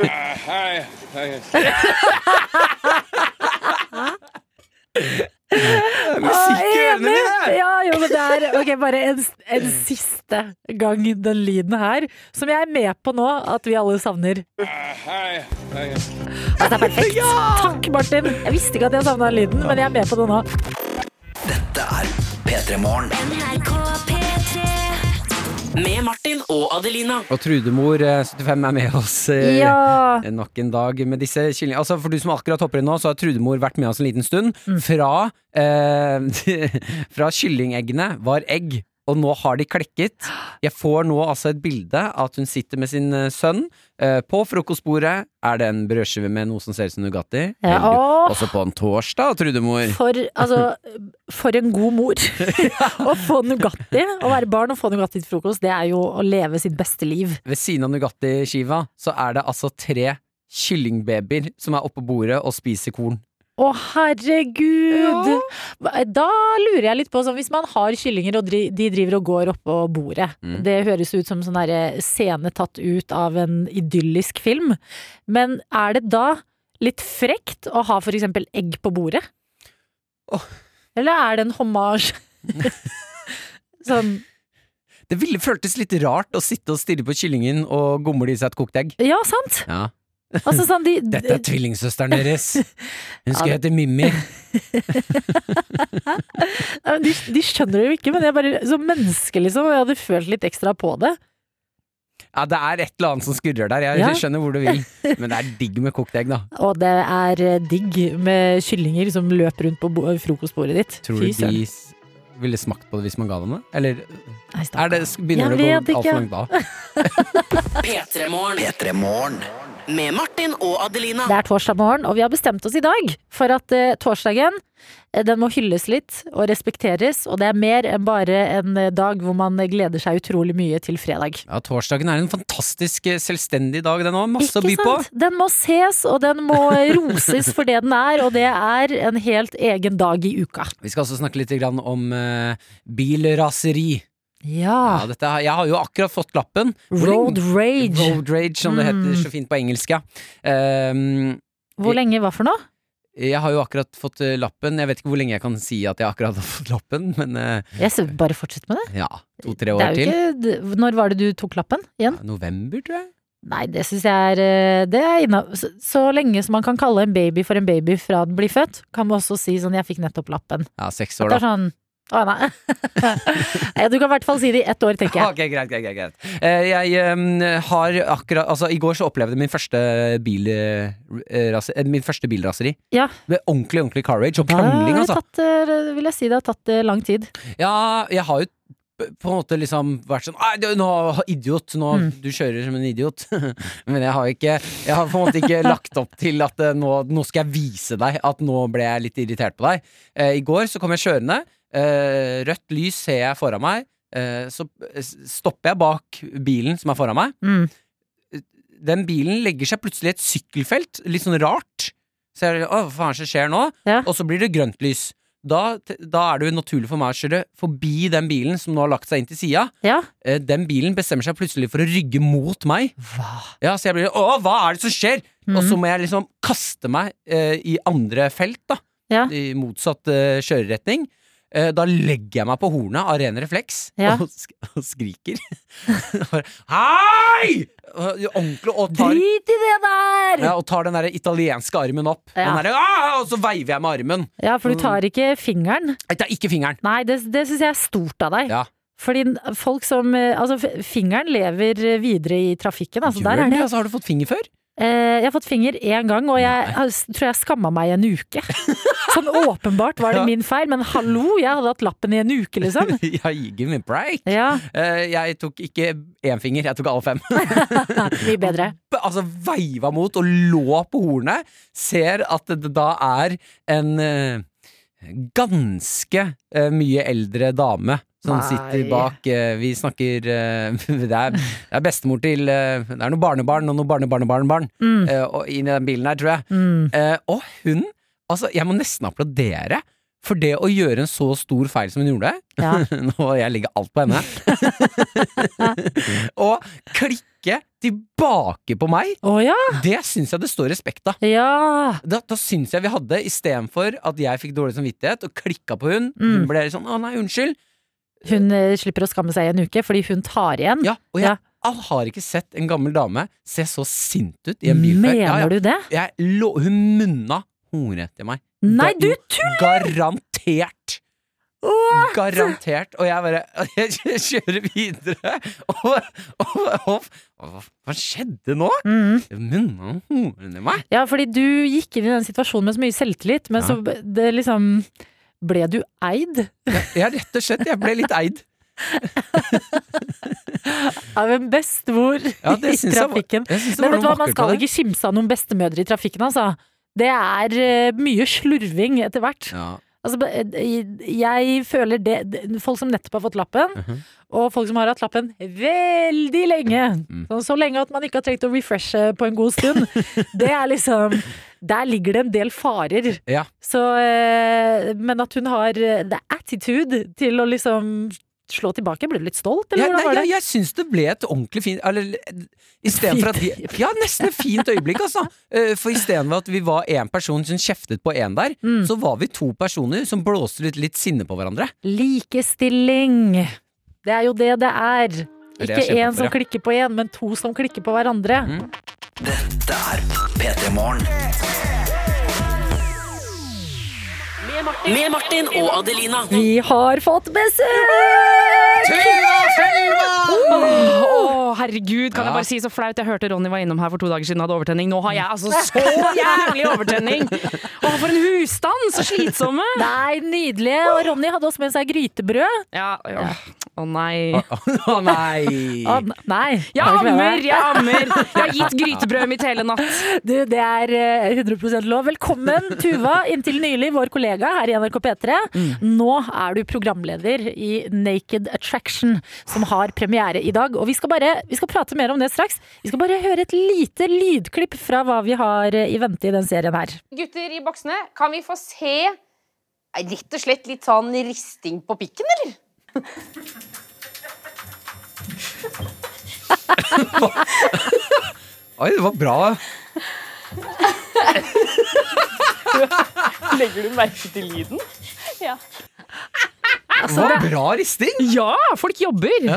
[laughs] [laughs] Musikk i ørene Enig! Ja, jo, men det er ok, bare en, en siste gang den lyden her, som jeg er med på nå, at vi alle savner. Altså, det er perfekt. Takk, Martin. Jeg visste ikke at jeg savna lyden, men jeg er med på det nå. Dette er P3 Morgen. Med Martin og Adelina. Og Trudemor eh, 75 er med oss eh, Ja. nok en dag med disse kyllingene. Altså, for du som akkurat hopper inn nå, så har Trudemor vært med oss en liten stund. Fra, eh, [laughs] fra kyllingeggene var egg, og nå har de klekket. Jeg får nå altså et bilde av at hun sitter med sin eh, sønn. Eh, på frokostbordet er det en brødskive med noe som ser ut som Nugatti. Ja, Også på en torsdag, Trudemor. For, altså, for en god mor. [laughs] å få Nugatti, å være barn og få Nugatti til frokost, det er jo å leve sitt beste liv. Ved siden av Nugatti-skiva så er det altså tre kyllingbabyer som er oppå bordet og spiser korn. Å, herregud! Da lurer jeg litt på, sånn, hvis man har kyllinger og de driver og går oppå bordet Mm. Det høres ut som sånn scene tatt ut av en idyllisk film. Men er det da litt frekt å ha for eksempel egg på bordet? Oh. Eller er det en hommage? [laughs] sånn Det ville føltes litt rart å sitte og stirre på kyllingen og gomle i seg et kokt egg. Ja, sant? Ja. Altså sånn, de, Dette er tvillingsøsteren deres. Hun skal hete Mimmi. [laughs] De, de skjønner det jo ikke, men jeg bare, som menneske, liksom, jeg hadde følt litt ekstra på det. Ja, det er et eller annet som skurrer der. Jeg Ja. skjønner hvor du vil. Men det er digg med kokt egg, da. Og det er eh, digg med kyllinger som løper rundt på frokostbordet ditt. Tror du de ville smakt på det hvis man ga dem det? Eller Nei, er det, begynner Jeg det å gå altfor langt da? P3 [laughs] P3 Morgen. Med Martin og Adelina. Det er torsdag morgen, og vi har bestemt oss i dag for at eh, torsdagen eh, den må hylles litt og respekteres, og det er mer enn bare en eh, dag hvor man gleder seg utrolig mye til fredag. Ja, Torsdagen er en fantastisk selvstendig dag, den òg. Masse å by sant? på. Den må ses, og den må roses for det den er, og det er en helt egen dag i uka. Vi skal også snakke litt grann om eh, bilraseri. Ja. Ja, dette, jeg har jo akkurat fått lappen. Road rage. Road rage, som det heter Mm. så fint på engelsk. Ja. Ehm, Hvor lenge hva for noe? jeg har jo akkurat fått eh, lappen. Jeg vet ikke hvor lenge jeg kan si at jeg akkurat har [laughs] fått lappen, men uh, Jeg ser, bare fortsett med det. ja, to-tre år til. ikke, når var det du tok lappen igjen? Ja, november, tror jeg. Nei, det syns jeg er eh, Det er innav... så, så lenge som man kan kalle en baby for en baby fra den blir født, kan man også si sånn 'jeg fikk nettopp lappen'. Ja, seks år, da. sånn Å oh, Nei, [laughs] du kan i hvert fall si det i ett år, tenker jeg. Ok, greit, greit, greit. Eh, Jeg har akkurat Altså, i går så opplevde jeg min første bil... eh, Min første bilraseri. Ja. Med ordentlig, ordentlig car rage og krangling, altså. tatt, vil jeg si det har tatt lang tid. Ja, jeg har jo på en måte liksom vært sånn Nei, du, nå, idiot, nå, Mm. du kjører som en idiot. [laughs] Men jeg har ikke Jeg har på en måte ikke lagt opp til at nå, nå skal jeg vise deg at nå ble jeg litt irritert på deg. Eh, I går så kom jeg kjørende. Eh, rødt lys ser jeg foran meg. Eh, så stopper jeg bak bilen som er foran meg. Mm. Den bilen legger seg plutselig i et sykkelfelt, litt sånn rart. Så jeg, å, hva faen som skjer nå? Ja. Og så blir det grønt lys. Da, da er det jo naturlig for meg å kjøre forbi den bilen som nå har lagt seg inn til sida. Ja. Eh, Den bilen bestemmer seg plutselig for å rygge mot meg. Hva? Ja, Så jeg blir Å, hva er det som skjer? Og Mhm. så må jeg liksom kaste meg eh, i andre felt, da. Ja. I motsatt eh, kjøreretning. Eh, da legger jeg meg på hornet av ren refleks Ja. og, sk og skriker. [laughs] Hei! Ordentlig, og tar Drit i det der! ja, og tar den der italienske armen opp. Ja. Den der, «Ah!» og så veiver jeg med armen. Ja, for du tar ikke fingeren. Jeg tar ikke fingeren. Nei, det, det syns jeg er stort av deg. Ja. Fordi folk som eh, Altså, fingeren lever videre i trafikken. Altså, der er det? det Altså, har du fått finger før? Eh, jeg har fått finger én gang, og jeg Nei. tror jeg skamma meg i en uke. [laughs] Sånn åpenbart var det min feil, men hallo, jeg hadde hatt lappen i en uke, liksom. [laughs] ja, give me break. Ja, Eh, jeg tok ikke én finger, jeg tok alle fem. [laughs] mye bedre. Altså veiva mot og lå på hornet. Ser at det da er en eh, ganske mye eldre dame som Nei. sitter bak eh, Vi snakker eh, [laughs] det, er, det er bestemor til eh, Det er noen barnebarn og noen barnebarnebarnebarn Mm, inn i den bilen her, tror jeg. mm. Og hun Altså, jeg må nesten applaudere for det å gjøre en så stor feil som hun gjorde. Ja. [laughs] Nå jeg legger alt på henne. [laughs] og klikke tilbake på meg. Oh, ja! Det syns jeg det står respekt av. Ja! Da, da syns jeg vi hadde, istedenfor at jeg fikk dårlig samvittighet og klikka på hun, Mm. hun ble sånn 'Å nei, unnskyld'. Hun eh, slipper å skamme seg i en uke, fordi hun tar igjen. Ja, og jeg Ja. har ikke sett en gammel dame se så sint ut i en bil før. Mener Ja, du det? Jeg hun munna hore til meg. Nei, du tuller! Garantert. Garantert. Og jeg bare [laughs] Jeg kjører videre, og, og, og, og Hva skjedde nå? Mm. Munna meg? Ja, fordi du gikk inn i den situasjonen med så mye selvtillit, men Ja. så det liksom Ble du eid Ja, rett og slett. Jeg ble litt eid. [laughs] av en bestemor Ja, i trafikken. jeg? Jeg Men vet du hva, man skal ikke kimse av noen bestemødre i trafikken, altså. Det er eh, mye slurving etter hvert. Ja. Altså, eh, jeg føler det Folk som nettopp har fått lappen, Mhm. og folk som har hatt lappen veldig lenge, Mm. så, så lenge at man ikke har trengt å refreshe på en god stund, [laughs] det er liksom Der ligger det en del farer. Ja. Så eh, Men at hun har eh, the attitude til å liksom slå tilbake. Ble du litt stolt, eller Ja, hvordan var jeg, Ja, jeg syns det ble et ordentlig fint Eller istedenfor at Ja, nesten et fint øyeblikk, altså. [laughs] Eh, For istedenfor at vi var én person som kjeftet på én der, Mm. så var vi to personer som blåste litt, litt sinne på hverandre. Likestilling. Det er jo det det er. det Ikke én som ja. klikker på én, men to som klikker på hverandre. Mm. Dette er P3 Morgen. Med Martin og Adelina. Vi har fått besøk! Å, herregud, kan jeg bare si så flaut. Jeg hørte Ronny var innom her for to dager siden og hadde overtenning. Nå har jeg altså [laughs] så jævlig overtenning! Å, for en husstand! Så slitsomme! [laughs] Nei, nydelige. Og Ronny hadde også med seg grytebrød. Ja, ja. Å nei. Å nei! Å, nei. [laughs] Jeg ammer, jeg ammer! Jeg har gitt grytebrødet mitt hele natt. Du, det er eh, 100% lov. Velkommen, Tuva, inntil nylig vår kollega her i NRK P3. Nå er du programleder i Naked Attraction, som har premiere i dag. Og vi skal bare vi skal prate mer om det straks. Vi skal bare høre et lite lydklipp fra hva vi har eh, i vente i den serien her. Gutter i boksene, kan vi få se rett og slett litt sånn risting på pikken, eller? [laughs] Oi, det var bra. Legger du merke til lyden? [laughs] Det var bra risting. Ja, folk jobber!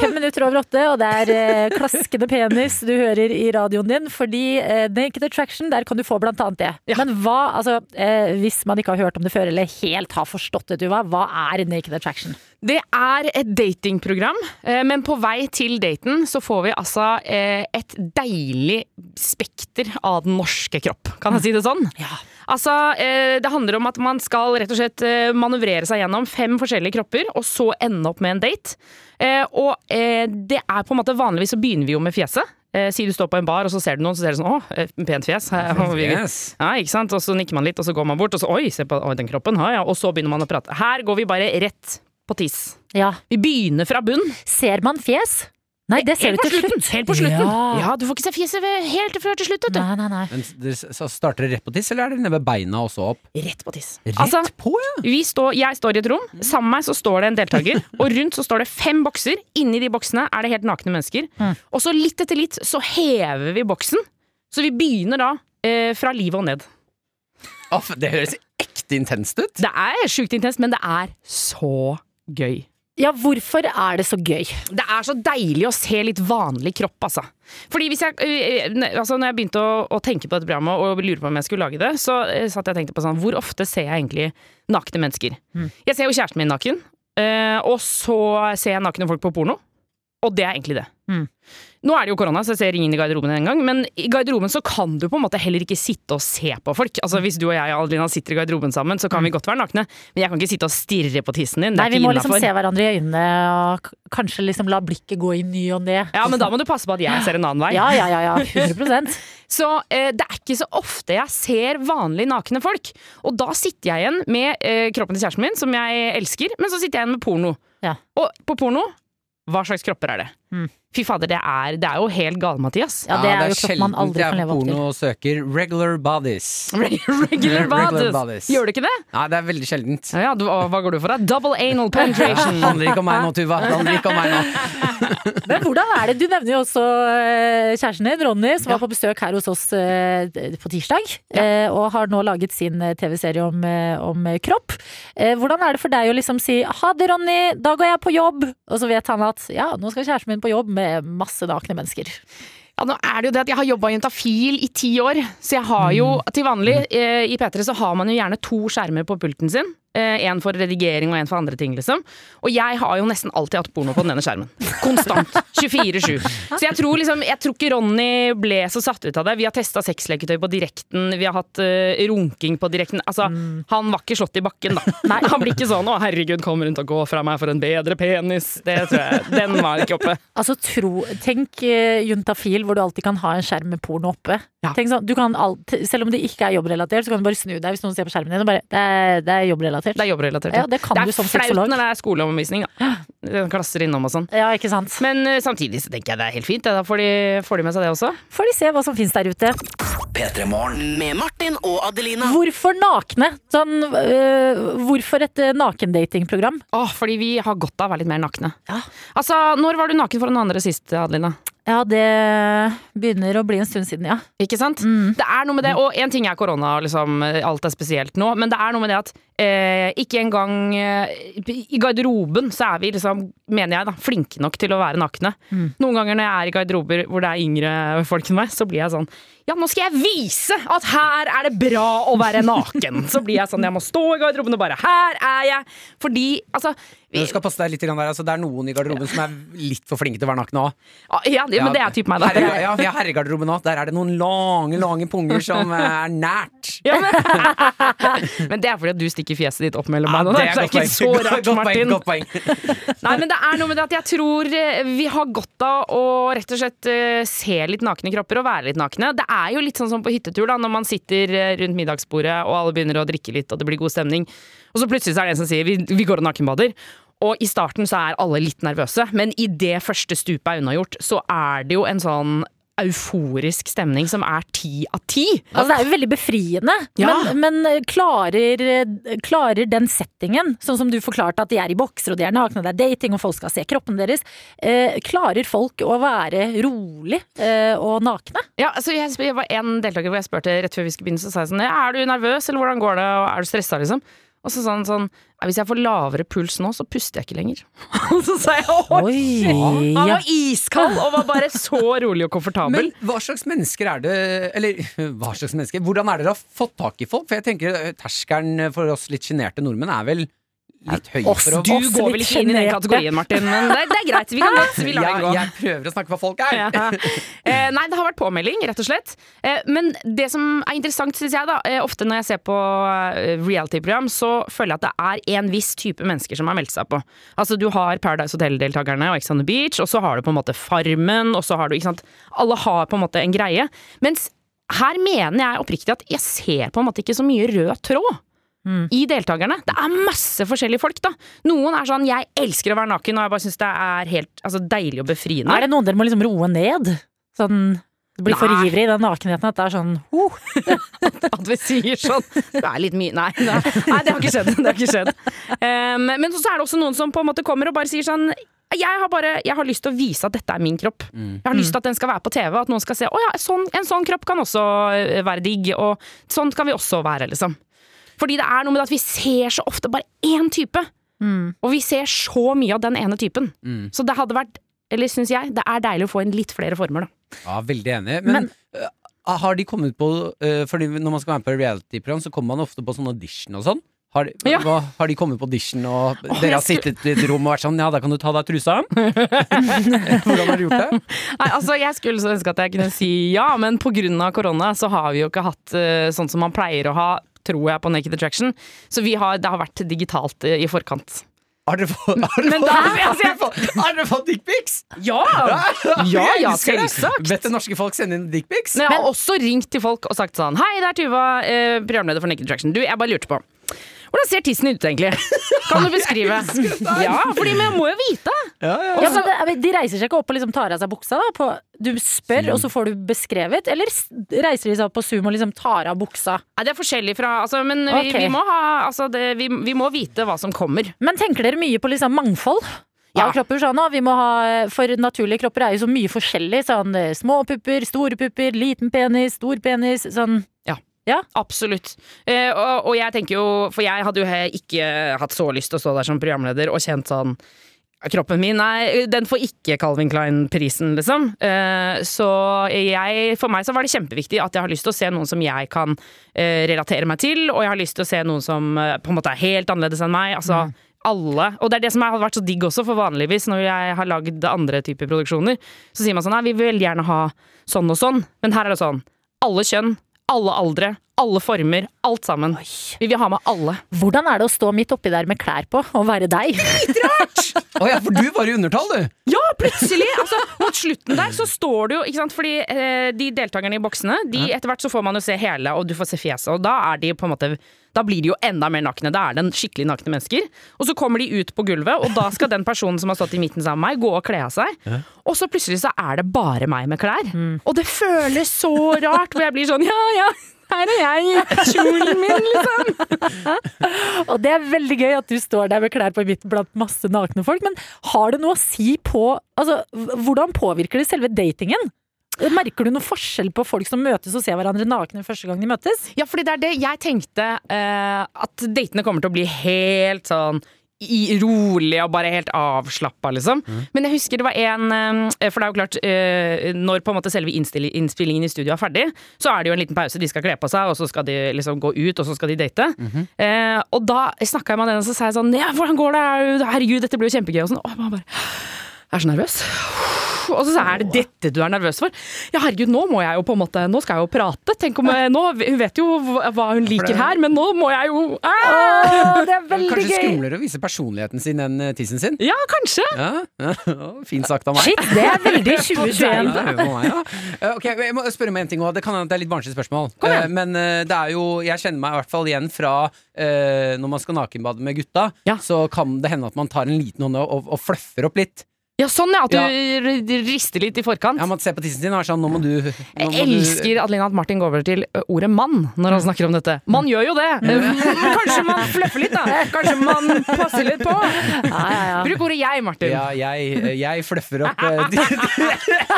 Fem minutter over åtte, og det er eh, klaskende penis du hører i radioen din. Fordi eh, Naked Attraction, der kan du få blant annet det. Ja. Men hva, altså, eh, hvis man ikke har hørt om det før, eller helt har forstått det, Tuva, hva er Naked Attraction? Det er et datingprogram, eh, men på vei til daten så får vi altså eh, et deilig spekter av den norske kropp. Kan jeg si det sånn? Altså, eh, Det handler om at man skal rett og slett eh, manøvrere seg gjennom fem forskjellige kropper, og så ende opp med en date. Eh, Og det er på en måte vanligvis så begynner vi jo med fjeset. Eh, Si du står på en bar, og så ser du noen, så ser du sånn Å, pent fjes. Yes. [laughs] Ja, ikke sant? Og så nikker man litt, og så går man bort, og så Oi, se på oi, den kroppen. Ja, ja. Og så begynner man å prate. Her går vi bare rett på tiss. Ja. Vi begynner fra bunn. Ser man fjes? Nei, det ser du til slutten. slutt. Helt på slutten. Ja. Ja, du får ikke se fjeset helt før til slutt, vet du. Nei, nei, nei. Men det- så starter det rett på tiss, eller er det nede ved beina og så opp? Rett på tiss. Rett Altså, på, ja! vi står, jeg står i et rom, sammen med meg så står det en deltaker, og rundt så står det fem bokser. Inni de boksene er det helt nakne mennesker. Og så litt etter litt så hever vi boksen, så vi begynner da eh, fra livet og ned. Å, det høres ekte intenst ut. Det er sjukt intenst, men det er så gøy. Ja, hvorfor er det så gøy? Det er så deilig å se litt vanlig kropp, altså. Fordi hvis jeg, øh, øh, altså når jeg begynte å, å tenke på dette programmet og lure på om jeg skulle lage det, så øh, satt jeg og tenkte på sånn Hvor ofte ser jeg egentlig nakne mennesker? Jeg ser jo kjæresten min naken, og så ser jeg nakne folk på porno. Og det er egentlig det. Mm. Nå er det jo korona, så jeg ser ingen i garderoben engang. Men i garderoben så kan du på en måte heller ikke sitte og se på folk. Altså Hvis du og jeg Adelina, sitter i garderoben sammen, så kan vi godt være nakne. Men jeg kan ikke sitte og stirre på tissen din. Nei, vi må liksom se hverandre i øynene og kanskje liksom la blikket gå i ny og ne. Ja, men da må du passe på at jeg ser en annen vei. Ja, ja, ja, ja. 100 [laughs] Så eh, det er ikke så ofte jeg ser vanlig nakne folk. Og da sitter jeg igjen med eh, kroppen til kjæresten min, som jeg elsker, men så sitter jeg igjen med porno. Ja. Og på porno, hva slags kropper er det? Mm. Fy fader, det er, det er jo helt gale, Mathias. Ja, det er jo kropp man aldri jeg kan leve på opp til. porno og søker regular bodies. [laughs] Regular Regular bodies. bodies. Gjør du ikke det? Nei, det er veldig sjeldent. Ja, ja, du, hva går du for da? Double anal [laughs] penetration. Det handler ikke om meg nå, Tuva. Det handler ikke om meg nå. [laughs] Men hvordan er det? Du nevner jo også eh, kjæresten din, Ronny, som var på besøk her hos oss eh, på tirsdag. eh, Og har nå laget sin TV-serie om, om kropp. Eh, Hvordan er det for deg å liksom si 'ha det, Ronny, da går jeg på jobb', og så vet han at ja, nå skal kjæresten min på jobb med masse nakne mennesker. Ja, nå er det jo det at Jeg har jobba i Juntafil i ti år, så jeg har jo til vanlig eh, i P3 så har man jo gjerne to skjermer på pulten sin. Eh, en for redigering og en for andre ting, liksom. Og jeg har jo nesten alltid hatt porno på den ene skjermen. Konstant. 24-7. Så jeg tror liksom Jeg tror ikke Ronny ble så satt ut av det. Vi har testa sexleketøy på direkten, vi har hatt uh, runking på direkten. Altså, han var ikke slått i bakken, da. Nei. Han blir ikke sånn 'Å, herregud, kommer hun til å gå fra meg for en bedre penis'? Det tror jeg. Den var ikke oppe. Altså tro, Tenk uh, juntafil hvor du alltid kan ha en skjerm med porno oppe. Ja. Tenk sånn, du kan alt, selv om det ikke er jobbrelatert, så kan du bare snu deg hvis noen ser på skjermen din og bare Det er, det er jobbrelatert. Det er jobbrelatert. Ja, det kan det du er som flaut når det er skoleomvisning, da. Klasser innom og sånn. Ja, ikke sant. Men uh, samtidig så tenker jeg det er helt fint. Da får de, får de med seg det også. Får de se hva som finnes der ute. Med Martin og Adelina. Hvorfor nakne? Sånn, uh, hvorfor et uh, nakendatingprogram? Åh, fordi vi har godt av å være litt mer nakne. Ja. Altså, Når var du naken for noen andre sist, Adelina? Ja, det begynner å bli en stund siden, ja. Ikke sant? Det er noe med det, og en ting er korona, liksom, alt er spesielt nå, men det er noe med det at eh, ikke engang eh, i garderoben så er vi liksom, mener jeg da, flinke nok til å være nakne. Noen ganger når jeg er i garderober hvor det er yngre folk enn meg, så blir jeg sånn ja, nå skal jeg vise at her er det bra å være naken. Så blir jeg sånn, jeg må stå i garderoben og bare her er jeg. Fordi, altså vi, du skal passe deg litt der, altså, Det er noen i garderoben som er litt for flinke til å være nakne òg. Ja, det, men det er typ meg, da. Herre, ja, har herregarderoben òg. Der er det noen lange, lange punger som er nært. Ja, men, [laughs] men det er fordi at du stikker fjeset ditt opp mellom Ja, beina. det Det er er ikke så Godt- rart, [laughs] godt poeng, Martin. godt poeng. [laughs] Nei, men det er noe med det at jeg tror eh, vi har godt av å rett og slett eh, se litt nakne kropper og være litt nakne. Det er jo litt sånn som på hyttetur, da, når man sitter eh, rundt middagsbordet og alle begynner å drikke litt og det blir god stemning, og så plutselig så er det en som sier vi, vi går og nakenbader. Og i starten så er alle litt nervøse, men i det første stupet er unnagjort, så er det jo en sånn euforisk stemning som er ti av ti. Altså, det er jo veldig befriende, Ja. men, men eh, klarer, eh, klarer den settingen, sånn som du forklarte at de er i bokser og de er nakne, det er dating og folk skal se kroppen deres, eh, klarer folk å være rolig eh, og nakne? Ja, altså jeg, jeg var en deltaker hvor jeg spurte rett før vi skulle begynne, så sa jeg sånn Er du nervøs, eller hvordan går det, og er du stressa, liksom? Og så sa han sånn Hvis jeg får lavere puls nå, så puster jeg ikke lenger. [laughs] Og så sa jeg oi! Han var iskald og var bare så rolig og komfortabel. Men hva slags mennesker er det Eller hva slags mennesker? Hvordan er det dere har fått tak i folk? For jeg tenker eh, terskelen for oss litt sjenerte nordmenn er vel litt høy for å du går vel ikke inn i den kategorien, Martin, men det, det er greit. Vi kan [laughs] godt vi lar ja, den gå. Jeg prøver å snakke hva folk er. Ja. [laughs] Eh, nei, det har vært påmelding, rett og slett. Eh, men det som er interessant, syns jeg, da, eh, ofte når jeg ser på eh, reality-program, så føler jeg at det er en viss type mennesker som har meldt seg på. Altså, du har Paradise Hotel-deltakerne og Ex on the Beach, og så har du på en måte Farmen, og så har du ikke sant Alle har på en måte en greie. Mens her mener jeg oppriktig at jeg ser på en måte ikke så mye rød tråd. I deltakerne. Det er masse forskjellige folk, da. Noen er sånn 'jeg elsker å være naken', og jeg bare syns det er helt altså, deilig og befriende. Er det noen dere må liksom roe ned? Sånn du blir for ivrig i den nakenheten at det er sånn oh. [laughs] At vi sier sånn Det er litt mye Nei, nei, nei det har ikke skjedd. Det har ikke skjedd. Um, men så er det også noen som på en måte kommer og bare sier sånn jeg har, bare, jeg har lyst til å vise at dette er min kropp. Jeg har lyst til at den skal være på TV, at noen skal se å ja, sånn, en sånn kropp kan også eh, være digg, og sånn kan vi også være, liksom. Fordi det er noe med at vi ser så ofte bare én type, og vi ser så mye av den ene typen. Så det hadde vært, eller syns jeg, det er deilig å få inn litt flere former, da. Ja, veldig enig. Men, øh, har de kommet på uh, Fordi når man skal være med på reality-program, så kommer man ofte på sånn audition og sånn. Har de, Ja. hva, har de kommet på audition, og Åh, dere har har sittet i et rom og vært sånn Ja, da kan du ta av deg trusa? [laughs] Hvordan har du gjort det? Nei, altså Jeg skulle så ønske at jeg kunne si ja, men pga. korona så har vi jo ikke hatt uh, sånn som man pleier å ha, tror jeg, på Naked Attraction. Så vi har, det har vært digitalt eh, i forkant. Har dere fått, har dere fått, dickpics? Ja! Ja, ja, selvsagt. Vet det norske folk sende inn dickpics? Men jeg har også ringt til folk og sagt sånn Hei, det er Tuva, eh, programleder for Naked Attraction. Du, jeg bare lurte på. Hvordan ser tissen ut egentlig? Kan du [laughs] beskrive? Ja, fordi vi må jo vite. ja, men det, De reiser seg ikke opp og liksom tar av seg buksa? da på, Du spør, og så får du beskrevet? Eller reiser de seg opp på Zoom og liksom tar av buksa? Nei, det er forskjellig fra altså, Men vi, okay. vi, må ha, altså, det, vi, vi må vite hva som kommer. Men tenker dere mye på liksom mangfold? Ja. Av kropper sånn, vi må ha, For naturlige kropper er jo så mye forskjellig. Sånn eh, små pupper, store pupper, liten penis, stor penis. Sånn Absolutt. Eh, og, og jeg tenker jo For jeg hadde jo ikke hatt så lyst til å stå der som programleder og kjent sånn Kroppen min, nei, den får ikke Calvin Klein-prisen, liksom. Eh, så jeg, for meg så var det kjempeviktig at jeg har lyst til å se noen som jeg kan eh, relatere meg til, og jeg har lyst til å se noen som eh, på en måte er helt annerledes enn meg. Altså, alle. Og det er det som har vært så digg også, for vanligvis når jeg har lagd andre typer produksjoner, så sier man sånn nei, vi vil gjerne ha sånn og sånn, men her er det sånn. Alle kjønn, alle aldre, alle former, alt sammen. Vi vil ha med alle. Hvordan er det å stå midt oppi der med klær på og være deg? Å ja, for du var i undertall, du! Ja, plutselig! Altså, mot slutten der så står du jo ikke sant? Fordi eh, de deltakerne i boksene, de, etter hvert så får man jo se hele, og du får se fjeset, og da er de på en måte da blir de jo enda mer nakne. Da er det skikkelig nakne mennesker. Og så kommer de ut på gulvet, og da skal den personen som har stått i midten sammen med meg, gå og kle av seg. Og så plutselig så er det bare meg med klær. Og det føles så rart, hvor jeg blir sånn ja, ja. Her er jeg i kjolen min, liksom. [laughs] Og det er veldig gøy at du står der med klær på i midten blant masse nakne folk, men har det noe å si på Altså, hvordan påvirker det selve datingen? Merker du noen forskjell på folk som møtes og ser hverandre nakne første gang de møtes? Ja, fordi det er det jeg tenkte Uh, At datene kommer til å bli helt sånn i, rolig og bare helt avslappa, liksom. Men jeg husker det var en eh, For det er jo klart, eh, når på en måte selve innspillingen i studio er ferdig, så er det jo en liten pause. De skal kle på seg, og så skal de liksom gå ut, og så skal de date. eh, og da snakka jeg med den, og så sa jeg sånn Ja, hvordan går det? Herregud, dette blir jo kjempegøy. Og sånn. Og jeg bare Jeg er så nervøs. Og så er det dette du er nervøs for. Ja, herregud, nå må jeg jo på en måte Nå skal jeg jo prate. Tenk om jeg, nå, Hun vet jo hva hun liker her, men nå må jeg jo ah! Åh, det er veldig Kanskje gøy! skumlere å vise personligheten sin enn eh, tissen sin? Ja, kanskje. Ja, ja. Fint sagt av meg. Shit, det er veldig [laughs] 2021. Det er jo for meg, ja. Eh, Ok, Jeg må spørre meg en ting òg. Det kan hende det er litt barnslig spørsmål. Eh, Men det er jo Jeg kjenner meg i hvert fall igjen fra eh, når man skal nakenbade med gutta, så kan det hende at man tar en liten hånd og, og fluffer opp litt. Ja, sånn ja, at du Ja. rister litt i forkant. Ja, man ser på tissen sin og er sånn Nå må du nå Jeg må du- elsker Adelina at Martin går over til ordet mann når han snakker om dette. Man gjør jo det! [laughs] Kanskje man fluffer litt, da. Kanskje man passer litt på. Bruk ordet jeg, Martin. Ja, jeg, jeg fluffer opp eh, [laughs]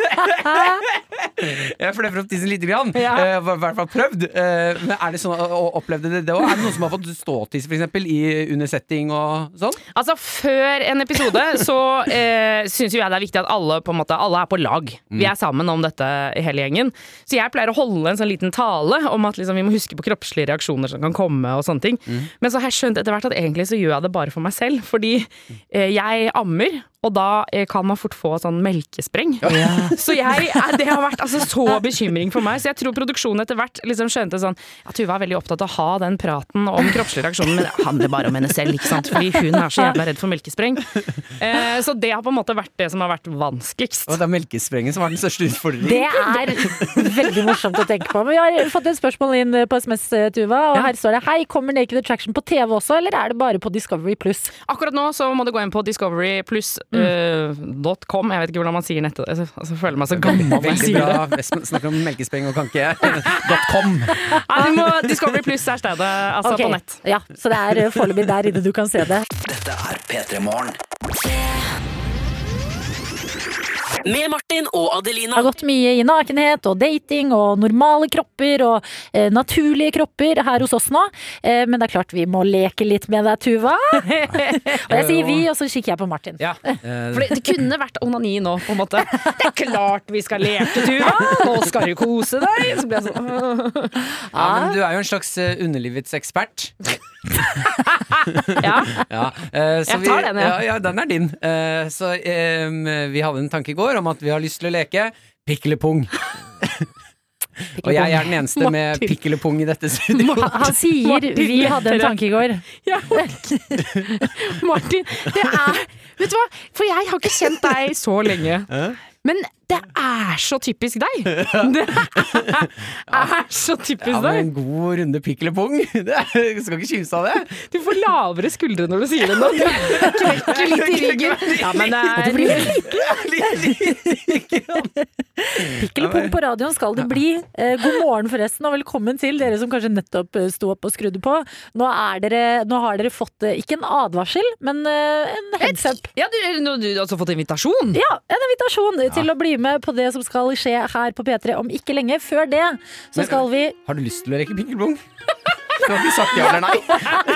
Jeg fluffer opp tissen lite grann. Ja. Eh, I hvert fall prøvd. Eh, Men er det sånn og Opplevde det det òg? Er det noen som har fått ståtiss, i, under setting og sånn? Altså, før en episode så eh, syns jo jeg det er viktig at alle måte, alle er på lag. Vi er sammen om dette i hele gjengen. Så jeg pleier å holde en sånn liten tale om at liksom, vi må huske på kroppslige reaksjoner som kan komme. og sånne ting. Men så har jeg skjønt etter hvert at egentlig så gjør jeg det bare for meg selv. Fordi eh, jeg ammer, og da eh, kan man fort få sånn melkespreng. [laughs] Så jeg, eh, det har vært altså, så bekymring for meg. Så jeg tror produksjonen etter hvert liksom skjønte sånn Ja, Tuva er veldig opptatt av å ha den praten om kroppslige reaksjoner, men det handler bare om henne selv, ikke sant. Fordi hun er så jævla redd for melkespreng. Eh, så det har på en måte vært det som har vært vanskeligst. Og det er melkesprengen som er den største utfordringen. Det er veldig morsomt å tenke på. Men vi har fått et spørsmål inn på SMS, Tuva, og her står det Hei, kommer Naked Attraction på TV også, eller er det bare på Discovery Pluss? Akkurat nå så må du gå inn på discoverypluss.com. Jeg vet ikke hvordan man sier nettet. Altså, jeg føler meg så gammel når jeg sier det. bra. [laughs] Snakker om melkespeng og kan ikke .com. Nei, du må, Discovery Pluss er stedet, altså okay. på nett. Ja, så det er eh, foreløpig der inne du kan se det. Dette er P3 Morgen. Med Martin og Adelina. Det har gått mye i nakenhet og dating og normale kropper og eh, naturlige kropper her hos oss nå. Eh, men det er klart vi må leke litt med deg, Tuva. [laughs] og jeg sier vi, og så kikker jeg på Martin. Ja. [laughs] For det, kunne vært onani nå, på en måte. Det er klart vi skal leke, Tuva! Nå skal du kose deg! Så blir jeg sånn ja, men du er jo en slags eh, underlivets ekspert. Ja. Ja, eh, så Jeg tar den, jeg. ja. Ja, den er din. Eh, så eh, vi hadde en tanke i går om at vi har lyst til å leke pikkelepung. [laughs] Og jeg er den eneste med Martin. med pikkelepung i dette studioet. Han, han sier Martin vi hadde en tanke i går. Ja, Martin, det er Vet du hva? For jeg har ikke kjent deg så lenge. Men det er så typisk deg! [laughs] Det er så typisk deg! Ja, men en god runde pikk eller pung. [laughs] Det er, jeg skal ikke kimse av det. Du får lavere skuldre når du sier det nå. [laughs] Du knekker litt i ryggen. Ja, men det er Pikk eller pung på radioen skal det bli. Eh, god morgen forresten, og velkommen til dere som kanskje nettopp eh, sto opp og skrudde på. Nå, er dere, nå har dere fått eh, ikke en advarsel, men en heads up. Ja, du, nå- du har altså fått invitasjon? Ja, en invitasjon til å bli med på det som skal skje her på P3 om ikke lenge. Før det så Men- skal vi Har du lyst til å leke pung? Har vi sagt ja eller nei.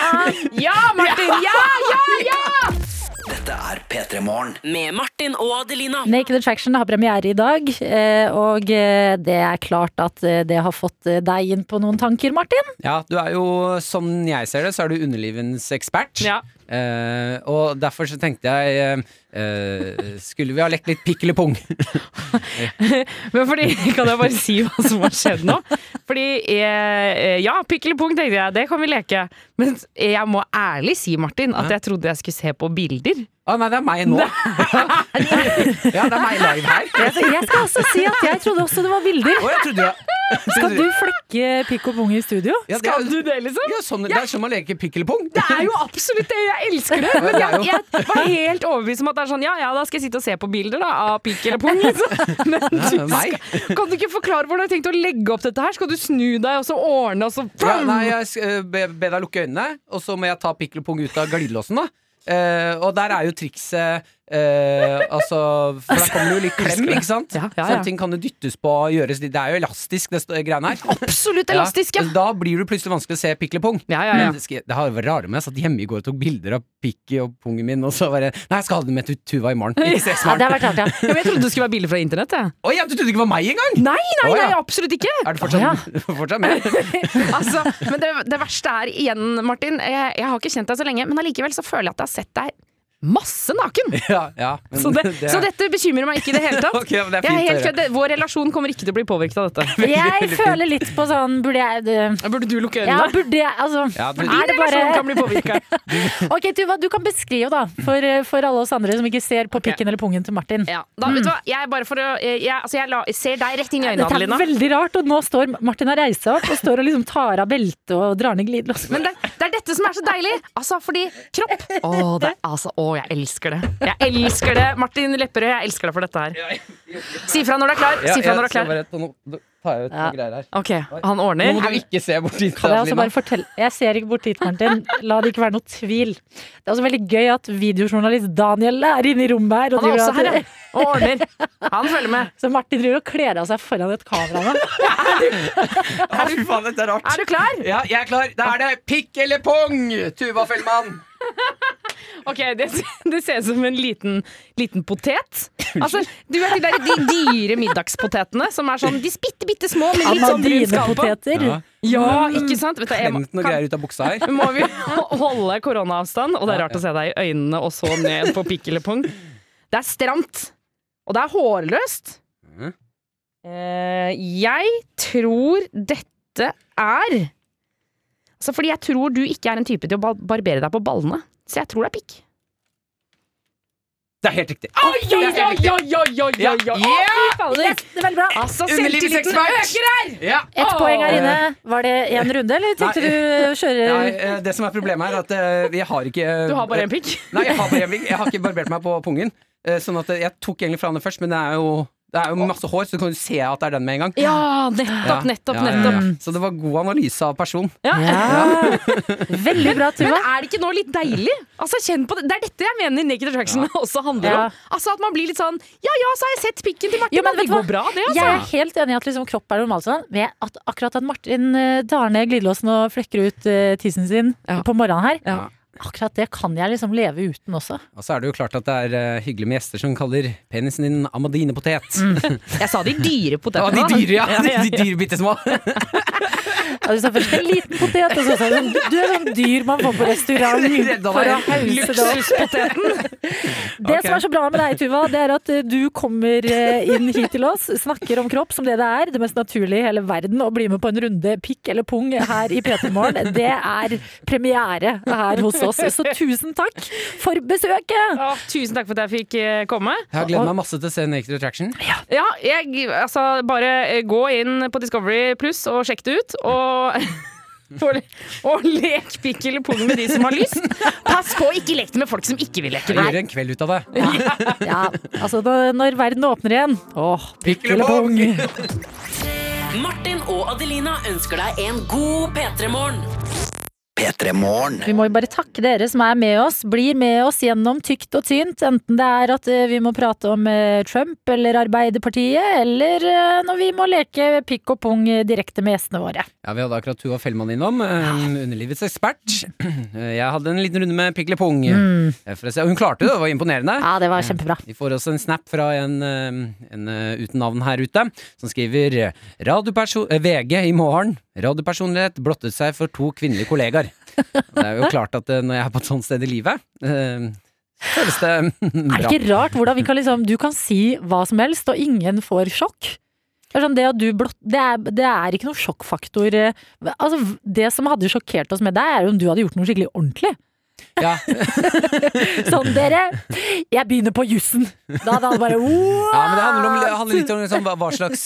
[laughs] Ja, Martin! Ja, ja, ja! Dette er P3 Morgen. Med Martin og Adelina. Naked Attraction har premiere i dag, eh, og eh, det er klart at eh, det har fått deg inn på noen tanker, Martin. Ja, du er jo, sånn jeg ser det, så er du underlivens ekspert. Ja. Eh, og derfor så tenkte jeg uh, uh, Skulle vi ha lekt litt pikk eller pung? [laughs] Men fordi, kan jeg bare si hva som har skjedd nå? Fordi, ja, pikk eller pung tenkte jeg, det kan vi leke. Men jeg må ærlig si, Martin, at jeg trodde jeg skulle se på bilder. Å nei, det er meg nå. [laughs] ja, det er meg live her. Jeg, skal også si at jeg trodde også det var bilder. Å, jeg trodde, Skal du flekke pikk og pung i studio? Ja, er- Skal du det, liksom? Ja, sånn, Det er som å leke pikk eller pung. Det er jo absolutt det! Jeg elsker det! Men jeg, jeg var helt overbevist om at det er sånn ja ja, da skal jeg sitte og se på bilder da, av pikk eller pung. Liksom. [laughs] Men du skal, kan du ikke forklare hvordan du har tenkt å legge opp dette her? Skal du snu deg og så ordne, og så Ja, nei, jeg eh, be, be deg lukke øynene, og så må jeg ta pikk eller pung ut av glidelåsen. da Uh, og der er jo trikset eh, Altså, for der kommer det jo litt klem, ikke sant? Ja, ja, ja. Sånne ting kan det dyttes på og gjøres Det er jo elastisk, det greiene her. Absolutt elastisk, ja! Ja, Da blir det plutselig vanskelig å se pikk eller pung. Ja, ja, ja. Men det, det har vært rare med Jeg satt hjemme i går og tok bilder av pikk og pungen min, og så bare Nei, jeg skal ha den med til Tuva i morgen. Ikke stress Ja, det har vært rart, jeg trodde det skulle være bilder fra internett. Jeg. Å ja, du trodde ikke det var meg engang? Nei, nei, nei, absolutt ikke! Er du fortsatt, [laughs] fortsatt med? [laughs] Altså, men det, det verste er igjen, Martin, jeg, jeg har ikke kjent deg så lenge, men allikevel så føler jeg at jeg har sett deg masse naken. [laughs] Ja, ja, men Så, det, [laughs] så dette bekymrer meg ikke i det hele tatt. [laughs] okay, det er Jeg er fint helt, det, vår relasjon kommer ikke til å bli påvirket av dette. Jeg føler litt på sånn Burde jeg det- Burde du lukke Ja, øynene? burde jeg Altså, Ja, du- er det bare... kan bli påvirket. Ok, Tuva, du kan beskrive, da, for, for alle oss andre som ikke ser på pikken eller pungen til Martin. Ja, da, vet du hva? Jeg, bare for å, jeg, altså jeg, la, jeg ser deg rett inn i øynene, Dette er veldig rart, og nå står Martin har reist seg opp og står og liksom tar av beltet og drar ned glidelåsen. Men det, det er dette som er så deilig! Altså, fordi kropp Å, det, altså, å jeg elsker det. Jeg elsker det! Martin Lepperød, jeg elsker deg for dette her. Si fra når du er klar. Si fra når du er klar. nå tar jeg ut Ja. noen greier her. Ok, han Nå ordner. må du ikke se bort dit. Jeg også Adelina. bare fortelle Jeg ser ikke bort dit, Martin. La det ikke være noe tvil. Det er også veldig gøy at videojournalist Daniel er inne i rommet her. Og Han er også her, ja. Og ordner. Han følger med. Så Martin driver og kler av seg foran et kamera nå. [laughs] Å, fy faen, dette er rart. Er du klar? Ja, jeg er klar. Da er det pikk eller pung, Tuva Fellmann. Ok, det, det ser ut som en liten, liten potet. Altså, du vet de, der, de dyre middagspotetene som er sånn De bitte, bitte små men litt sånn brun på. Ja. Ja, ikke sant? Vet du, jeg, Klemt noe kan, greier ut av buksa her. [laughs] må vi holde koronaavstand? Og det er rart å se deg i øynene og så ned på pikk eller pung. Det er stramt. Og det er hårløst. Eh, jeg tror dette er Altså Fordi jeg tror du ikke er en type til å barbere deg på ballene. Så jeg tror det er pikk. Det er helt riktig. Oi, oi, oi, oi, oi, oi, Ja. oi, fader. Yes, det er veldig bra. Altså, selvtilliten øker her! Ja. Ett poeng her inne. Var det én runde, eller tenkte Nei. du å kjøre Nei, eh, det som er problemet er at eh, jeg har ikke Du har bare en pikk? Nei, jeg har bare en pikk. Jeg har ikke barbert meg på pungen. Eh, Sånn at eh, Jeg tok egentlig fra henne først, men det er jo det er jo masse hår, så du kan se at det er den med en gang. Ja, nettopp, nettopp, Ja, ja, ja. nettopp. Så det var god analyse av person. Ja. Ja. [laughs] Veldig bra, Men er det ikke nå litt deilig? Altså, kjenn på Det Det er dette jeg mener Naked Attraction også handler Ja. om. Altså At man blir litt sånn Ja ja, så har jeg sett pikken til Martin, Ja, men det går bra, det, Altså. Jeg er helt enig i at liksom kropp er normalt sånn. Men at akkurat at Martin eh, tar ned glidelåsen og flekker ut uh, tissen sin Ja. på morgenen her, Ja. Akkurat det kan jeg liksom leve uten også. Og så er det jo klart at det er uh, hyggelig med gjester som kaller penisen din amadinepotet. Jeg sa de dyre Ja, de dyre, ja. [laughs] Ja, ja, De, de dyre bitte små. Ja, du sa først en liten potet, og så sa du Du er sånn dyr man får på restaurant [laughs] for å hause det opp. [laughs] Det som er så bra med deg, Tuva, det er at eh, du kommer eh, inn hit til oss, snakker om kropp som det det er, det mest naturlige i hele verden, og blir med på en runde pikk eller pung her i P3 Morgen. Det er premiere her hos oss. Så tusen takk for besøket! Å, tusen takk for at jeg fikk eh, komme. Jeg har gledet meg masse til å se Naked Attraction. Ja, jeg, altså Bare gå inn på Discovery Pluss og sjekk det ut. Og, [laughs] og, og lek pikk eller pung med de som har lyst. Pass på, ikke lek det med folk som ikke vil leke gjør en kveld ut av det. [laughs] Ja, altså da, når verden åpner igjen Åh, Pikk eller pung! Martin og Adelina ønsker deg en god P3-morgen. P3 Morgen. Vi må jo bare takke dere som er med oss, blir med oss gjennom tykt og tynt. Enten det er at eh, vi må prate om eh, Trump eller Arbeiderpartiet, eller eh, når vi må leke pikk og pung direkte med gjestene våre. Ja, Vi hadde akkurat Tuva Fellmann innom, underlivets ekspert. Jeg hadde en liten runde med pikk eller pung. For å se. og Hun klarte det, det var imponerende. Ja, det var kjempebra. Vi får også en snap fra en, en uten navn her ute, som skriver VG i morgen. Radiopersonlighet blottet seg for to kvinnelige kollegaer. Det er jo klart at eh, når jeg er på et sånt sted i livet, eh, føles det bra. Er det ikke rart hvordan vi kan liksom Du kan si hva som helst, og ingen får sjokk? Det er, sånn, det, blott, det, er, det er ikke noen sjokkfaktor. eh, Altså, det som hadde sjokkert oss med deg, er jo om du hadde gjort noe skikkelig ordentlig. Ja. [laughs] Sånn, dere, jeg begynner på jussen. Da hadde han bare! [laughs] Ja, men det handler, om, det handler litt om liksom, hva, slags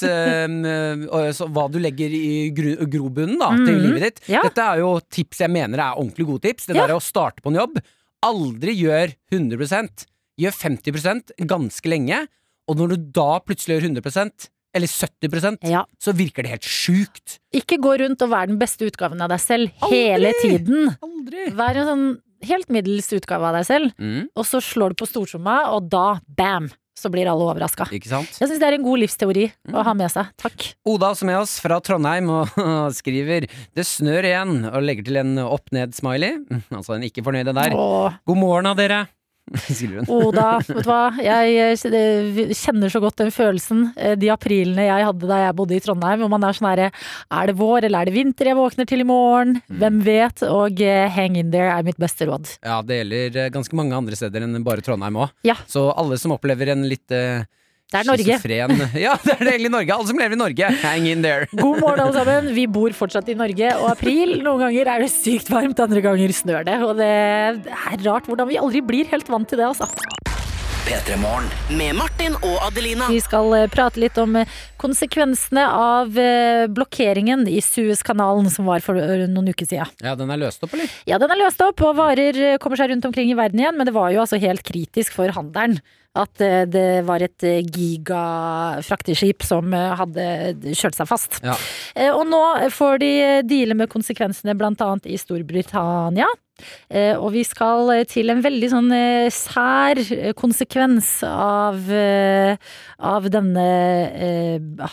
så, Hva du legger i gro, grobunnen da, til Mhm. livet ditt. Ja. Dette er jo tips jeg mener er ordentlig gode tips. Det Ja. der å starte på en jobb. Aldri gjør 100% Gjør 50% ganske lenge. Og når du da plutselig gjør 100% eller 70 Ja. så virker det helt sjukt. Ikke gå rundt og vær den beste utgaven av deg selv hele tiden. Aldri! Vær en sånn helt middels utgave av deg selv, Mm, og så slår du på stortromma, og da, bam, så blir alle overraska. Jeg syns det er en god livsteori å ha med seg. Takk. Oda som er oss fra Trondheim og [laughs] skriver Det snør igjen, og legger til en opp-ned-smiley. [laughs] Altså en ikke fornøyde der. Åh, God morgen da, dere! [laughs] hun. Oda, vet du hva. Jeg kjenner så godt den følelsen. eh, De aprilene jeg hadde da jeg bodde i Trondheim, hvor man er sånn herre Er det vår, eller er det vinter jeg våkner til i morgen? Hvem vet? Og eh, hang in there er mitt beste råd. Ja, det gjelder eh, ganske mange andre steder enn bare Trondheim òg. Ja. Så alle som opplever en litt Det er Norge. schizofren [laughs] Ja, det er det egentlig Norge. Alle som lever i Norge. Hang in there. [laughs] God morgen, alle sammen. Vi bor fortsatt i Norge, og april Noen ganger er det sykt varmt, andre ganger snør det. Og det er rart hvordan vi aldri blir helt vant til det, altså. P3 Morgen. Med Martin og Adelina. Vi skal eh, prate litt om eh, konsekvensene av eh, blokkeringen i Suezkanalen som var for noen uker siden. Ja, den er løst opp, eller? Ja, den er løst opp, og varer kommer seg rundt omkring i verden igjen, men det var jo altså helt kritisk for handelen. At eh, det var et eh, gigafrakteskip som eh, hadde kjørt seg fast. Ja. Og nå får de deale med konsekvensene annet i Storbritannia. Og vi skal til en veldig sånn sær konsekvens av, av denne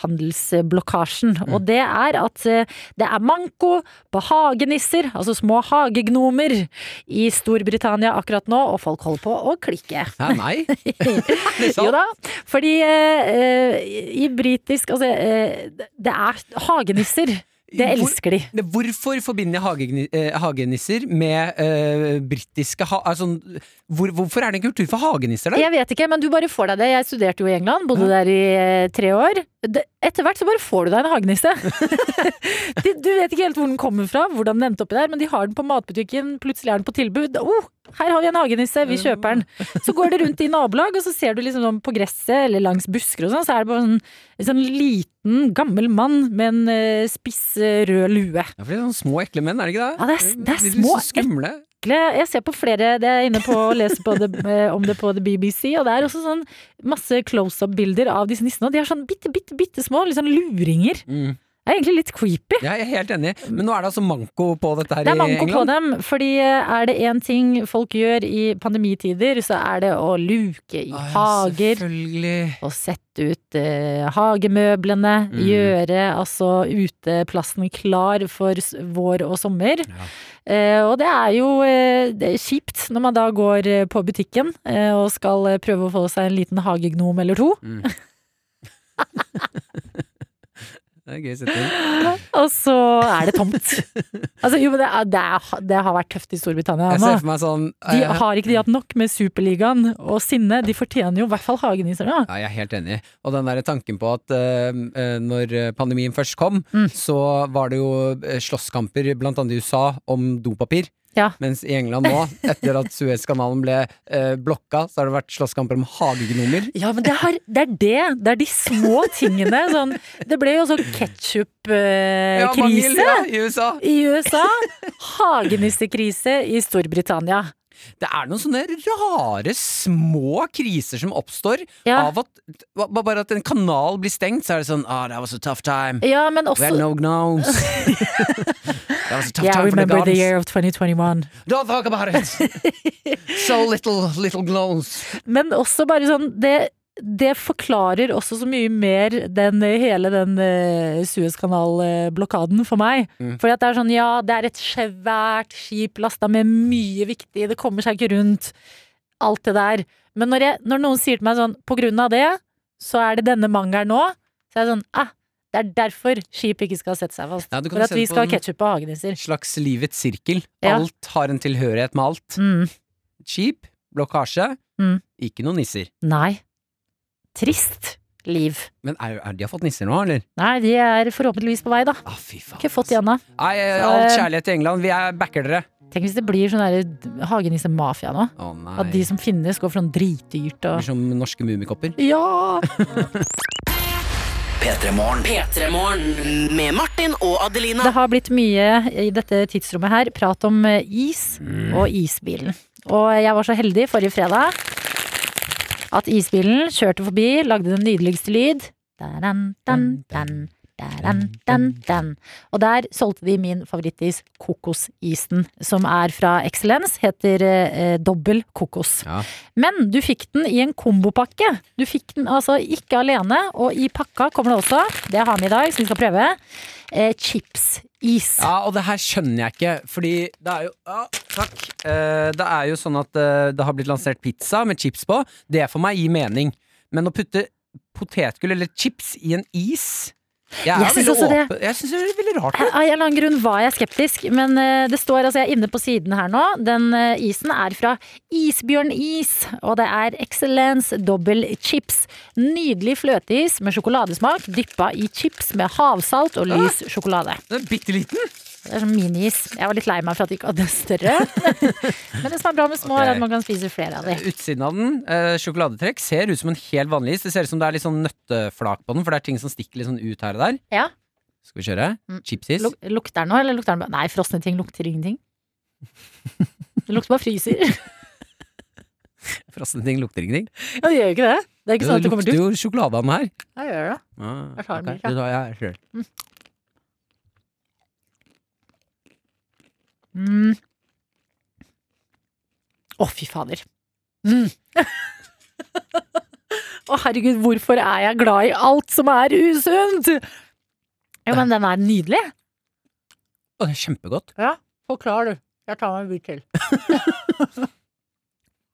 handelsblokkasjen. handelsblokkasjen. Og det er at det er manko på hagenisser, altså små hagegnomer, i Storbritannia akkurat nå, og folk holder på å klikke. Hæ, nei? [laughs] [laughs] [laughs] Jo da, fordi eh, eh, i britisk Altså, eh, det er hagenisser. Det elsker de. Hvor, Hvorfor forbinder jeg eh, hagenisser med uh, britiske ha altså, hvor, Hvorfor er det en kultur for hagenisser, da? Jeg vet ikke, men du bare får deg det. Jeg studerte jo i England, bodde der i uh, tre år. Etter hvert så bare får du deg en hagenisse. [laughs] De- du vet ikke helt hvor den kommer fra, hvordan den endte oppi der, men de har den på matbutikken, plutselig er den på tilbud. Oh, her har vi en hagenisse, vi kjøper den. Så går det rundt i nabolag, og så ser du liksom sånn på gresset eller langs busker og sånn, så er det bare en, en sånn liten, gammel mann med en eh, spiss eh, rød lue. Ja, for det er sånne små, ekle menn, er det ikke det? Ja, det er, det er små, skumle. Ekle Jeg ser på flere Det er inne på å lese på det, eh, om det på The BBC, og det er også sånn masse close-up-bilder av disse nissene, og de er sånn bitte, bitte, bitte små, litt sånn luringer. Mm. Det er egentlig litt creepy. Ja, jeg er helt enig. Men nå er det altså manko på dette her Det er manko på dem, fordi eh, er det én ting folk gjør i pandemitider, så er det å luke i Å, hager. Og sette ut eh, hagemøblene, Mm. gjøre altså uteplassen klar for vår og sommer. Ja. Eh, og det er jo eh, det er kjipt når man da går eh, på butikken eh, og skal prøve å få seg en liten hagegnom eller to. Mm. [laughs] Det er gøy setting. Og så er det tomt. altså, jo, men det, er, det, er, det har vært tøft i Storbritannia Jeg ser for meg sånn De eh, har ikke de hatt nok med Superligaen og sinne. De fortjener jo i hvert fall hagenisser nå. Ja, jeg er helt enig. Og den der tanken på at uh, når pandemien først kom, Mm. så var det jo eh, slåsskamper blant annet i USA om dopapir. Ja. Mens i England nå, etter at Suezkanalen ble eh, blokka, så har det vært slåsskamper om hagegnomer. Ja, men det, har, det er det. Det er de små tingene. Sånn, det ble jo sånn ketsjup-krise mangel, ja, i USA. i USA. Hagenissekrise i Storbritannia. Det er noen sånne rare små kriser som oppstår Ja. av at Bare at en kanal blir stengt, så er det sånn Ah, that was a tough time. Ja, men We had no gnomes. [laughs] that was a tough Yeah, time for the remember the year of 2021. Don't talk about it! [laughs] so little, little gnomes. Men også bare sånn det, det forklarer også så mye mer den, hele den uh, Suezkanal-blokaden for meg. Mm. At det er sånn, ja, det er et svært skip lasta med mye viktig, det kommer seg ikke rundt. Alt det der. Men når, jeg, når noen sier til meg sånn, på grunn av det, så er det denne mangelen nå, så er jeg sånn, ah, det er derfor skip ikke skal sette seg fast. Ja, For at vi skal ha ketsjup og hagenisser. slags livets sirkel. Ja. Alt har en tilhørighet med alt. Mm. Skip, blokkasje, Mm. ikke noen nisser. Nei. Trist liv. Men er, er de har fått nisser nå, eller? Nei, de er forhåpentligvis på vei, da. Ah, fy faen. Ikke fått de ennå. Nei, eh, all eh, kjærlighet til England. Vi er backer dere. Tenk hvis det blir sånn hagenisse-mafia nå. Å nei. At de som finnes, går for sånn dritdyrt og blir som norske mummikopper. Ja! [laughs] Petremorne. Petremorne. Med Martin og Adelina. Det har blitt mye i dette tidsrommet her prat om is is og isbilen. Og jeg var så heldig forrige fredag at isbilen kjørte forbi, lagde den nydeligste lyd. Dan, dan, dan, dan, dan, dan. Og der solgte de min favorittis, kokosisen, som er fra Excellence. Heter eh, dobbel kokos. Ja. Men du fikk den i en kombopakke. Du fikk den altså ikke alene, og i pakka kommer det også, det har vi i dag, som vi skal prøve, eh, chipsis. Ja, og det her skjønner jeg ikke, fordi det er jo ja, Takk. Eh, det er jo sånn at eh, det har blitt lansert pizza med chips på. Det for meg gir mening. Men å putte potetgull eller chips i en is Jeg, er Jeg synes også også det. Jeg synes det er veldig rart. Av en eller annen grunn var jeg skeptisk, men eh, det står altså, jeg er inne på siden her nå. Den eh, isen er fra Isbjørnis, og det er Excellence Double Chips. Nydelig fløteis med sjokoladesmak, dyppa i chips med havsalt og lys sjokolade. Den er bitte liten. Det er sånn minis. Jeg var litt lei meg for at de ikke hadde større. [laughs] men det som er bra med små, er at man kan spise flere av de. Utsiden av den, eh, sjokoladetrekk, ser ut som en helt vanlig is. Det ser ut som det er litt sånn nøtteflak på den, for det er ting som stikker litt sånn ut her og der. Ja. Skal vi kjøre? Mm. Chipsis. Luk lukter den nå, eller lukter den bare Nei, frosne ting lukter ingenting. [laughs] Det lukter bare fryser. [laughs] Frosne ting lukter ingenting. Ja, det gjør jo ikke det. Det er ikke sånn at det det kommer lukter duft. jo sjokolade av den her. Ja, gjør det. Ah, Jeg tar den ok. litt, ja. Jeg ser. Mm. Å, fy fader. Mm. [laughs] Å, herregud, hvorfor er jeg glad i alt som er usunt? Jo, men den er nydelig. Å, det er kjempegodt. Ja, forklar du. Jeg tar meg en bit til. [laughs]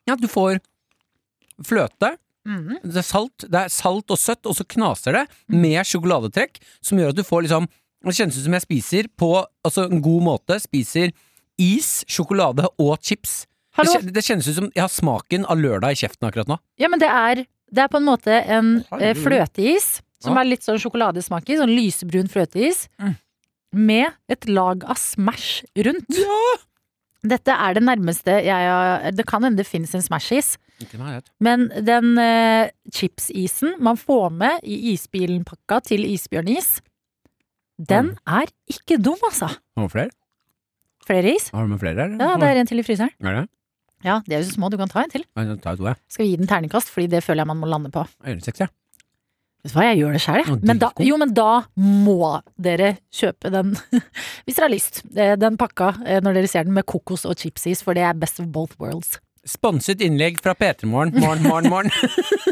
Ja, du får fløte. Mhm. Det er salt, det er salt og søtt, og så knaser det med sjokoladetrekk, som gjør at du får liksom Det kjennes ut som jeg spiser på altså, en god måte. Spiser is, sjokolade og chips. Det, kjen- det kjennes ut som jeg har smaken av lørdag i kjeften akkurat nå. Ja, men det er, det er på en måte en eh, fløteis, som Ja. er litt sånn sjokoladesmak i, sånn lysebrun fløteis, Mm. med et lag av Smash rundt. Dette er det nærmeste jeg har Det kan hende det finnes en Smash-is, men den eh, chipsisen man får med i isbilen-pakka til Isbjørnis, den er ikke dum, altså. Noen flere? Flere is? Har du med flere? eller? Ja, det er en til i fryseren. Er det? Ja, de er jo så små, du kan ta en til. Da tar jeg to, jeg. Skal vi gi den terningkast, fordi det føler jeg man må lande på. Jeg gjør en seks, jeg. Vet du hva, jeg gjør det sjøl, jeg. Men da, jo, men da må dere kjøpe den, [laughs] hvis dere har lyst. Eh, Den pakka eh, når dere ser den med kokos og chipsis, for det er best of both worlds. Sponset innlegg fra P3 Morgen. Morgen, morgen, morgen.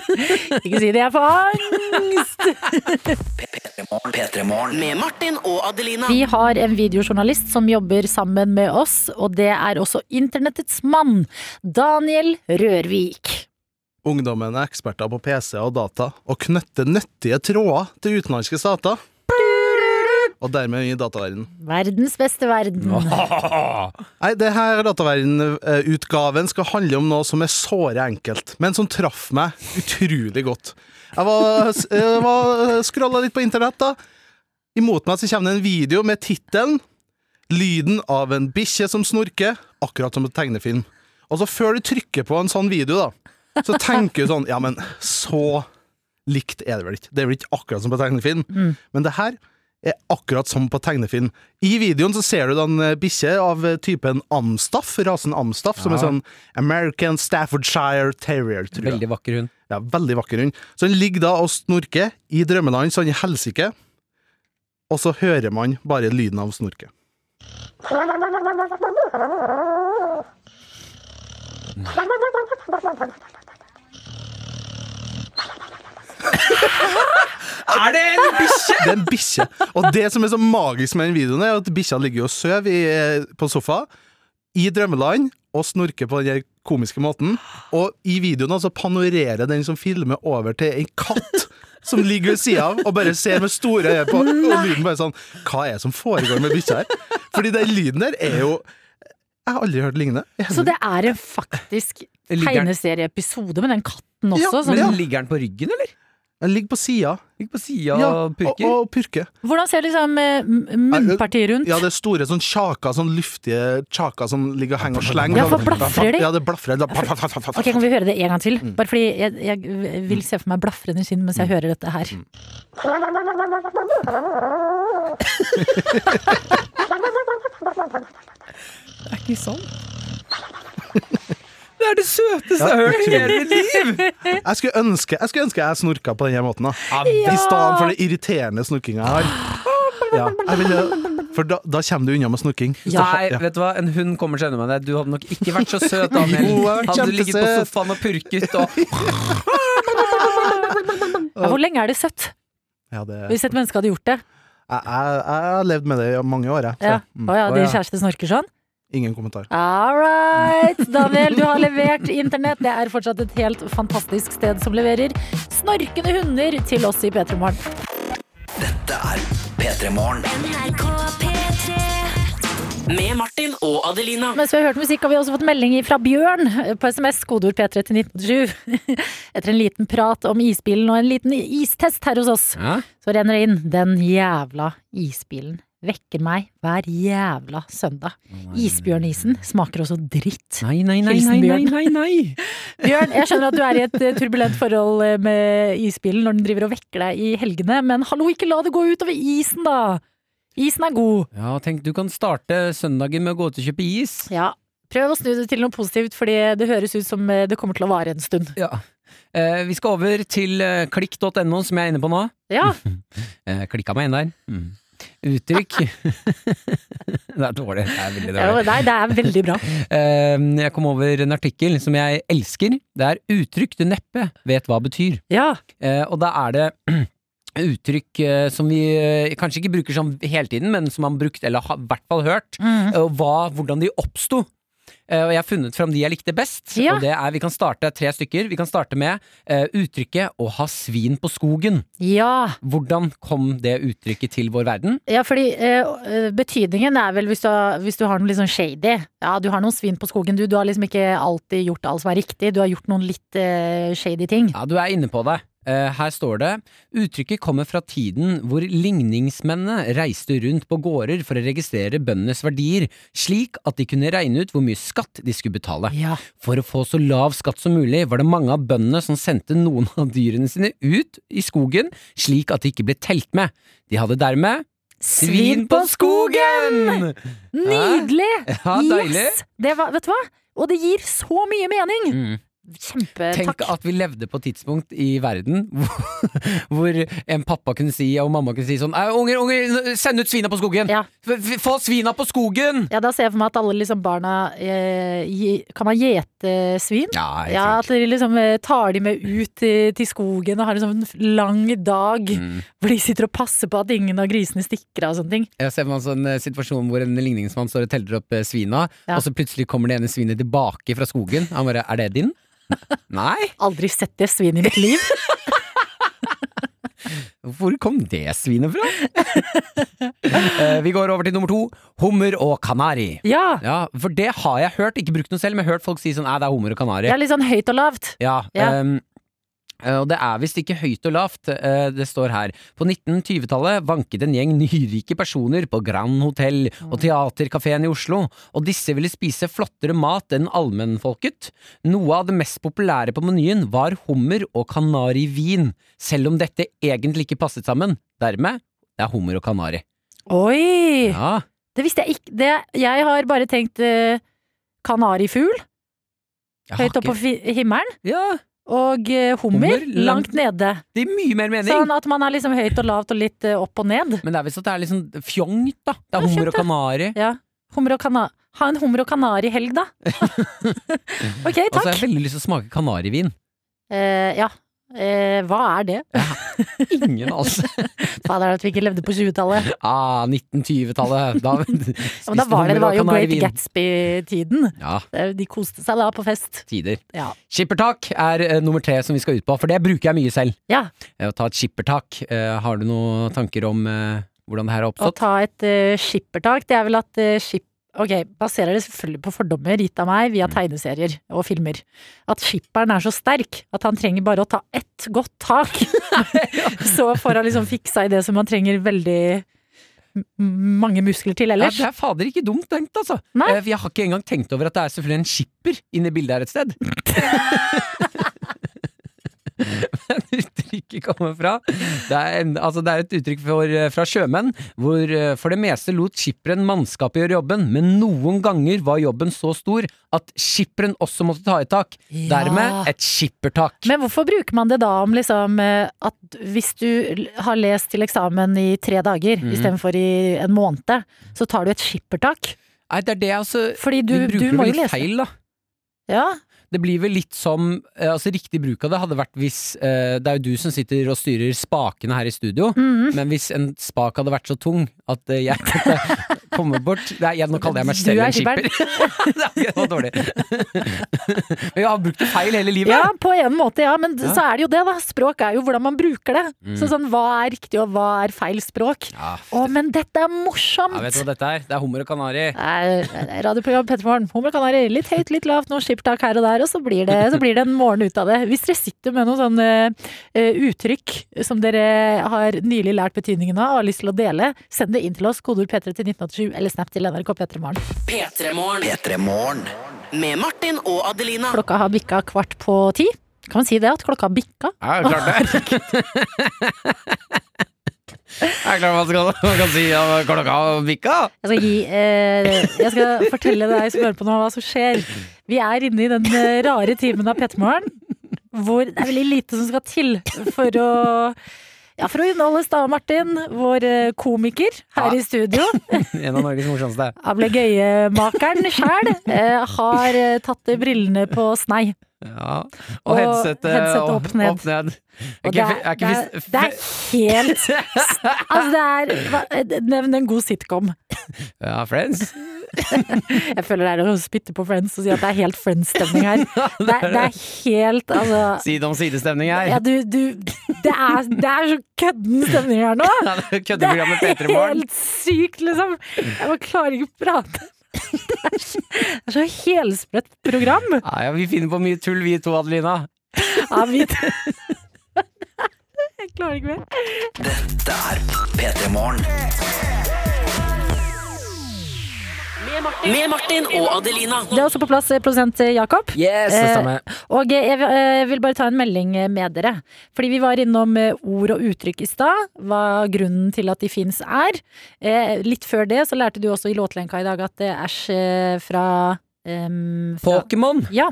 [laughs] Ikke si det, jeg får angst! [laughs] P3 Morgen. P3 Med Martin og Adelina. Vi har en videojournalist som jobber sammen med oss, og det er også internettets mann, Daniel Rørvik. Ungdommen er eksperter på PC og data, og knytter nyttige tråder til utenlandske stater. Og dermed i dataverden. Verdens beste verden. [laughs] Nei, det her dataverden-utgaven skal handle om noe som er såre enkelt, men som traff meg utrolig godt. Jeg var, jeg var scrolla litt på internett, da. Imot meg så kommer det en video med tittelen 'Lyden av en bikkje som snorker', akkurat som en tegnefilm. Og så før du trykker på en sånn video, da, så tenker du sånn Ja, men så likt er det vel ikke. Det er vel ikke akkurat som på tegnefilm. Men det her er akkurat som på tegnefilm. I videoen så ser du da en eh, bikkje av eh, typen Amstaff, rasen Amstaff, som er sånn American Staffordshire Terrier, tror jeg. Veldig vakker hund. Ja, veldig vakker hund. Så den ligger da og snorker i drømmeland sånn i helsike, og så hører man bare lyden av snorket. [laughs] Er det en bikkje?! Det er en bikkje. Og det som er så magisk med den videoen, er at bikkja ligger og sover eh, på sofa i drømmeland og snorker på den der komiske måten. Og i videoen altså panorerer den som filmer over til en katt som ligger ved sida av og bare ser med store øyne på, og lyden bare sånn Hva er det som foregår med bikkja her? Fordi den lyden der er jo Jeg har aldri hørt lignende. Så det er en faktisk tegneserieepisode med den katten også. Ja, som, Men Ja. ligger den på ryggen, eller? Ligger på sida. Ligg på sida Ja, og purker. Og, og purker. Hvordan ser liksom eh, munnpartiet rundt? Ja, det er store sånn kjaker, sånn luftige kjaker som ligger og henger og slenger. Ja, for blafrer de? Ja, det blafrer. Ok, Kan vi høre det en gang til? Mm. Bare fordi jeg, jeg vil se for meg blafrende skinn mens jeg hører dette her. Mm. [laughs] Det er ikke sant. [laughs] Det er det søteste jeg har hørt i hele mitt liv! Jeg skulle ønske jeg, skulle ønske jeg snorka på denne måten. da Ja. I stedet for det irriterende snorkinga jeg har. Ja, jeg ville, for da, da kommer du unna med snorking. Ja, Nei, ja. vet du hva, en hund kommer seg unna med det. Du hadde nok ikke vært så søt, Daniel. [laughs] Jo, Hadde du ligget på sofaen og purket og [laughs] Ja, hvor lenge er det søtt? Ja, det, Hvis et menneske hadde gjort det? jeg, jeg har levd med det i mange år, jeg. Mm, Å ja, din kjæreste snorker sånn? Ingen kommentar. All right, Daniel, du har levert internett. Det er fortsatt et helt fantastisk sted som leverer snorkende hunder til oss i P3 Morgen. Dette er P3 Morgen. Med Martin og Adelina. Mens vi har hørt musikk, har vi også fått melding fra Bjørn på SMS, kodeord P3 til 1907. Etter en liten prat om isbilen og en liten istest her hos oss, ja? så renner det inn. Den jævla isbilen vekker meg hver jævla søndag. Isbjørnisen smaker også dritt. Nei, nei, nei, nei, nei, nei, nei. [laughs] Bjørn, jeg skjønner at du er i et eh, turbulent forhold eh, med isbilen når den driver og vekker deg i helgene, men hallo, ikke la det gå utover isen, da! Isen er god. Ja, tenk, du kan starte søndagen med å gå ut og kjøpe is. Ja. Prøv å snu det til noe positivt, fordi det høres ut som eh, det kommer til å vare en stund. Ja. Eh, vi skal over til klikk.no, som jeg er inne på nå. Ja, [laughs] Eh, klikka meg inn der. Mm. Uttrykk [laughs] Det er dårlig. Det er veldig dårlig. nei, det er veldig bra. [laughs] Eh, jeg kom over en artikkel som jeg elsker. Det er uttrykk du neppe vet hva betyr. Ja. Eh, og da er det [clears throat] uttrykk eh, som vi eh, kanskje ikke bruker sånn hele tiden, men som man har brukt, eller har i hvert fall hørt, Mm. hva, hvordan de oppsto. Eh, og jeg har funnet fram de jeg likte best. Ja. Og det er, Vi kan starte tre stykker. Vi kan starte med uh, uttrykket 'å ha svin på skogen'. Ja. Hvordan kom det uttrykket til vår verden? Ja, fordi eh, betydningen er vel hvis du, har, hvis du har noe litt sånn shady. Ja, du har noen svin på skogen, du. Du har liksom ikke alltid gjort alt som er riktig. Du har gjort noen litt uh, shady ting. Ja, du er inne på det. Eh, her står det Uttrykket kommer fra tiden hvor ligningsmennene reiste rundt på gårder for å registrere bøndenes verdier, slik at de kunne regne ut hvor mye skatt de skulle betale. Ja. For å få så lav skatt som mulig var det mange av bøndene som sendte noen av dyrene sine ut i skogen, slik at de ikke ble telt med. De hadde dermed svin på skogen! Nydelig! Ja, deilig. Yes! Det var, vet du hva? Og det gir så mye mening! Mm. Kjempetakk. Tenk at vi levde på et tidspunkt i verden hvor, [laughs] hvor en pappa kunne si og mamma kunne si sånn Unger, unger, send ut svina på skogen! Ja. Få svina på skogen! Ja, da ser jeg for meg at alle liksom barna eh, Kan man gjete svin? Ja, Ja, at de liksom eh, tar de med ut til, til skogen og har en sånn lang dag Mm. hvor de sitter og passer på at ingen av grisene stikker av og sånne ting. Jeg ser for meg en sånn situasjon hvor en ligningsmann står og teller opp eh, svina, og så plutselig kommer det ene svinet tilbake fra skogen. Han bare 'Er det din?' [laughs] Nei? Aldri sett det svinet i mitt liv. [laughs] Hvor kom det svinet fra? [laughs] Eh, Vi går over til nummer to. Hummer og kanari. Ja! Ja, For det har jeg hørt, ikke brukt noe selv, men hørt folk si sånn 'æ, det er hummer og kanari'. Det er litt sånn høyt og lavt. Ja, Ja. eh, og det er visst ikke høyt og lavt. eh, Det står her. På 1920-tallet vanket en gjeng nyrike personer på Grand Hotell og Teaterkafeen i Oslo, og disse ville spise flottere mat enn allmennfolket. Noe av det mest populære på menyen var hummer og kanarivin, selv om dette egentlig ikke passet sammen. Dermed det er hummer og kanari. Oi! Ja, Det visste jeg ikke. Det, jeg har bare tenkt uh, kanarifugl høyt oppe på himmelen. Ja, Og eh, hummer, Hummer langt langt- nede. det gir mye mer mening. Sånn at man er liksom høyt og lavt og litt eh, opp og ned. Men det er visst at det er sånn fjongt, da. Det Ja, er hummer og kanari. Ja. Hummer og kana ha en hummer og kanari-helg, da. [laughs] ok, takk! Og så har jeg veldig lyst til å smake kanarivin. Eh, ja. Eh, hva er det? Ingen altså. [laughs] Fader, at vi ikke levde på 20-tallet. [laughs] Ah, 1920-tallet. Da, [laughs] Ja, da var det, det var jo Great Gatsby-tiden. Ja, Eh, De koste seg da på fest. tider. Ja. Skippertak er uh, nummer tre som vi skal ut på, for det bruker jeg mye selv. Ja. Uh, Å ta et skippertak. Uh, har du noen tanker om hvordan det her har Å ta et skippertak, det er vel at, skip, ok, baserer det selvfølgelig på fordommer gitt av meg via tegneserier og filmer. At skipperen er så sterk at han trenger bare å ta ett godt tak. [laughs] så får han liksom fiksa i det som han trenger veldig mange muskler til Ja, ellers. det er fader ikke dumt tenkt, altså. Nei. Eh, Jeg har ikke engang tenkt over at det er selvfølgelig en skipper inne i bildet her et sted. [laughs] [laughs] [laughs] Uttrykket kommer fra Det er, en, altså det er et uttrykk for, eh, fra sjømenn, hvor eh, for det meste lot skipperen mannskapet gjøre jobben, men noen ganger var jobben så stor at skipperen også måtte ta i tak. Ja. Dermed et skippertak. Men hvorfor bruker man det da om liksom eh, at hvis du har lest til eksamen i tre dager mm. istedenfor i en måned, så tar du et skippertak? Nei, det er det, altså. Fordi du, du, du må jo lese. feil, da. Ja, Det blir vel litt som eh, Altså Riktig bruk av det hadde vært hvis eh, Det er jo du som sitter og styrer spakene her i studio, Mhm. men hvis en spak hadde vært så tung at eh, jeg [laughs] kommer komme bort Nei, jeg, nå kaller jeg meg selv en skipper. [laughs] det var dårlig. [laughs] men jeg har brukt det feil hele livet. ja, på en måte, ja, men Ja. så er det jo det, da. Språk er jo hvordan man bruker det. Mm. Så sånn, hva er riktig, og hva er feil språk? Ja, Å, men dette er morsomt! ja, vet du hva dette er? Det er hummer og kanari. Radioprogram Pettermorgen. Hummer og kanari. Litt høyt, litt lavt, noe skippertak her og der, og så blir, det, så blir det en morgen ut av det. Hvis dere sitter med noen sånne uh, uttrykk som dere har nylig lært betydningen av og har lyst til å dele, send det inn til oss. Kodeord P3 til 1987 eller snap til NRK P3 Morgen. P3morgen. Med Martin og Adelina. Klokka har bikka kvart på ti. Kan man si det? At klokka har bikka? Ja, klart det. Det er klart man, skal, man kan si at klokka har bikka. Jeg skal, gi, eh, jeg skal fortelle deg som hører på nå, hva som skjer. Vi er inne i den eh, rare timen av Pettermorgen, hvor det er veldig lite som skal til for å ja, for å underholde Stave Martin, vår eh, komiker her Ja. i studio. [laughs] En av Norges morsomste. Ablegøyemakeren sjæl eh, har eh, tatt brillene på snei. Ja. Og, Og headsetet opp, opp ned. Opp ned. Er det er, det, er, det er helt [laughs] Altså, det er Nevn en god sitcom. Ja, Friends. [laughs] Jeg føler det er å spytte på Friends og si at det er helt Friends-stemning her. [laughs] Det er, det er helt Altså Side om side-stemning her. ja, du, du det, er, det er så kødden stemning her nå! Ja, det er Det Køddeprogrammet P3 Morgen. helt sykt, liksom! Jeg bare klarer ikke å prate. Det er så, helsprøtt program. Ja, ja, vi finner på mye tull, vi to, Adelina. Ja, vi [laughs] Jeg klarer ikke mer. Dette er P3 Morgen. Med Martin og Adelina. Det er også på plass eh, produsent eh, Jakob. Yes, det Eh, stemmer. Og jeg vil- bare ta en melding med dere. Fordi vi var innom ord og uttrykk i stad. Hva grunnen til at de fins er. Litt før det så lærte du også i låtlenka i dag at det er æsj fra, Um, fra Pokémon. Ja.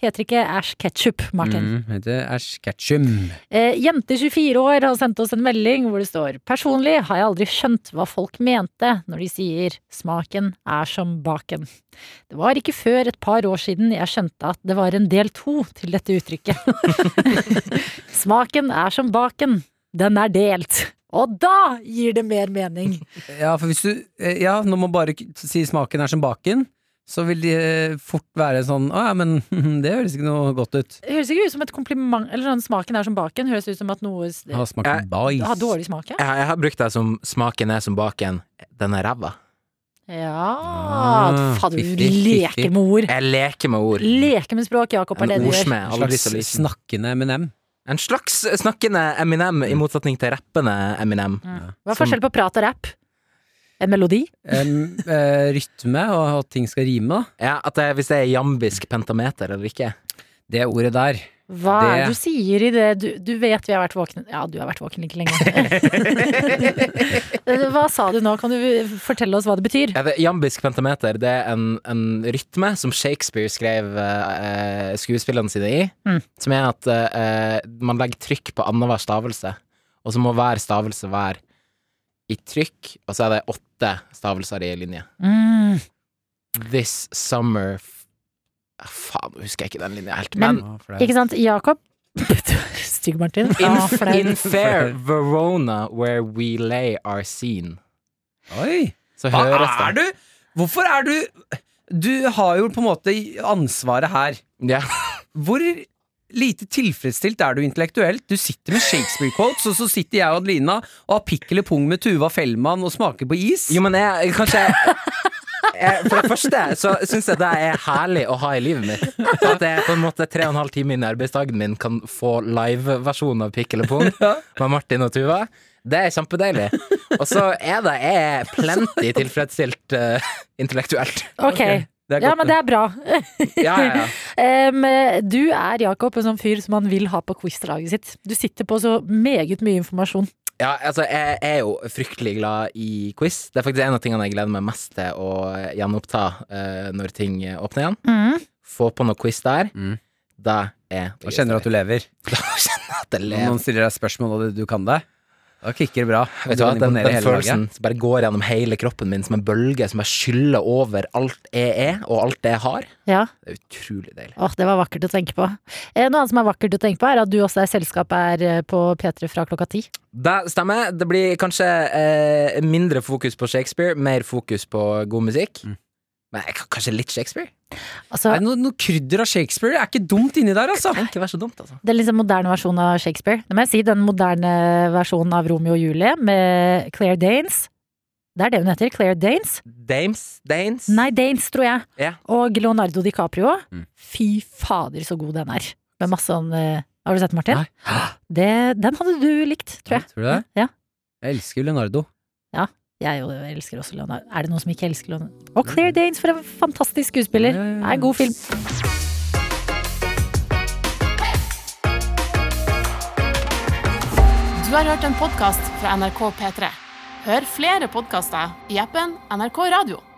Heter ikke Æsj ketchup, Martin. Mm, heter Ash Ketchum. Eh, Jente 24 år har sendt oss en melding hvor det står Personlig har jeg aldri skjønt hva folk mente når de sier smaken er som baken. Det var ikke før et par år siden jeg skjønte at det var en del to til dette uttrykket. [laughs] smaken er som baken. Den er delt. Og da gir det mer mening. Ja, for hvis du eh, Ja, nå man bare si smaken er som baken, så vil det eh, fort være sånn Å ja, men [laughs] det høres ikke noe godt ut. Det høres ikke ut som et kompliment. Eller sånn smaken er som baken. Høres ut som at noe Har Ha smaken bæsj. har dårlig smak. Ja. Jeg, jeg har brukt det som smaken er som baken. Den er ræva. ja. Ah, Fader, du leker med ord. Jeg leker med ord. Leker med språk, Jakob, er En det du gjør. ordsmed. En slags snakkende Eminem. En slags snakkende Eminem, i motsetning til rappende Eminem. Hva er forskjell på prat og rapp? En melodi? En eh, rytme, og at ting skal rime, da. Ja, at det, Hvis det er jambisk pentameter eller ikke. Det ordet der. Hva er det Det- du sier i det? Du, du vet vi har vært våkne Ja, du har vært våken like lenge. [laughs] hva sa du nå? Kan du fortelle oss hva det betyr? Ja, det, jambisk pentameter det er en, en rytme som Shakespeare skrev eh, skuespillene sine i. Mm. Som er at eh, man legger trykk på annenhver stavelse, og så må hver stavelse være i trykk, og så er det åtte stavelser i linje. Mm. This summer f Ah, Faen, nå husker jeg ikke den linja helt. Men- Men, Ikke sant? Jakob? [laughs] Stygg, Martin. in, Ah, in fair Verona where we lay our scene, Oi! så Hva høres er du? Hvorfor er du Du har jo på en måte ansvaret her. Ja. Hvor lite tilfredsstilt er du intellektuelt? Du sitter med Shakespeare-quotes, og så sitter jeg og Adelina og har pikk eller pung med Tuva Fellmann og smaker på is. Jo, men jeg, kanskje eh, For det første så syns jeg det er herlig å ha i livet mitt. At jeg på en måte tre og en halv time inn i arbeidsdagen min kan få liveversjon av Pikk eller Pung med Martin og Tuva. Det er kjempedeilig. Og så er det jeg er plenty tilfredsstilt uh, intellektuelt. Ok. Det er Ja, godt, men det er bra. [laughs] Ja, ja, ja. [laughs] Em, du er, Jakob, en sånn fyr som han vil ha på quizlaget sitt. Du sitter på så meget mye informasjon. Ja, altså, jeg er jo fryktelig glad i quiz. Det er faktisk en av tingene jeg gleder meg mest til å gjenoppta uh, når ting åpner igjen. Mm. Få på noe quiz der. Mm. Da er Da kjenner du at du lever. [laughs] Da kjenner jeg at jeg Når lever. noen stiller deg spørsmål og du kan det, da kicker det bra. Vet du hva, den, den følelsen som bare går gjennom hele kroppen min som en bølge som bare skyller over alt jeg er, og alt jeg har. Ja. Det er utrolig deilig. Åh, det var vakkert å tenke på. Eh, Noe annet som er vakkert å tenke på, er at du også er selskap er eh, på P3 fra klokka ti. Det stemmer. Det blir kanskje eh, mindre fokus på Shakespeare, mer fokus på god musikk. Mm. Men jeg kan- kanskje litt Shakespeare? Altså, Er det noe, noe krydder av Shakespeare? Det er ikke dumt inni der, altså. Det ikke være så dumt, altså. det er liksom moderne versjon av Shakespeare. Det må jeg si, den moderne versjonen av Romeo og Julie med Claire Danes. Det er det hun heter. Claire Danes. Dames? Danes? Nei, Danes, tror jeg. Yeah. Og Leonardo DiCaprio. Mm. Fy fader, så god den er. Med masse sånn eh, Har du sett den, Martin? Det, den hadde du likt, tror jeg. Tror du det? Ja. Jeg elsker Leonardo. Jeg jo elsker også Leonardo. Er det noen som ikke elsker Leonardo? Og Claire Danes, for en fantastisk skuespiller. Det er en god film. Du har hørt en podkast fra NRK P3. Hør flere podkaster i appen NRK Radio.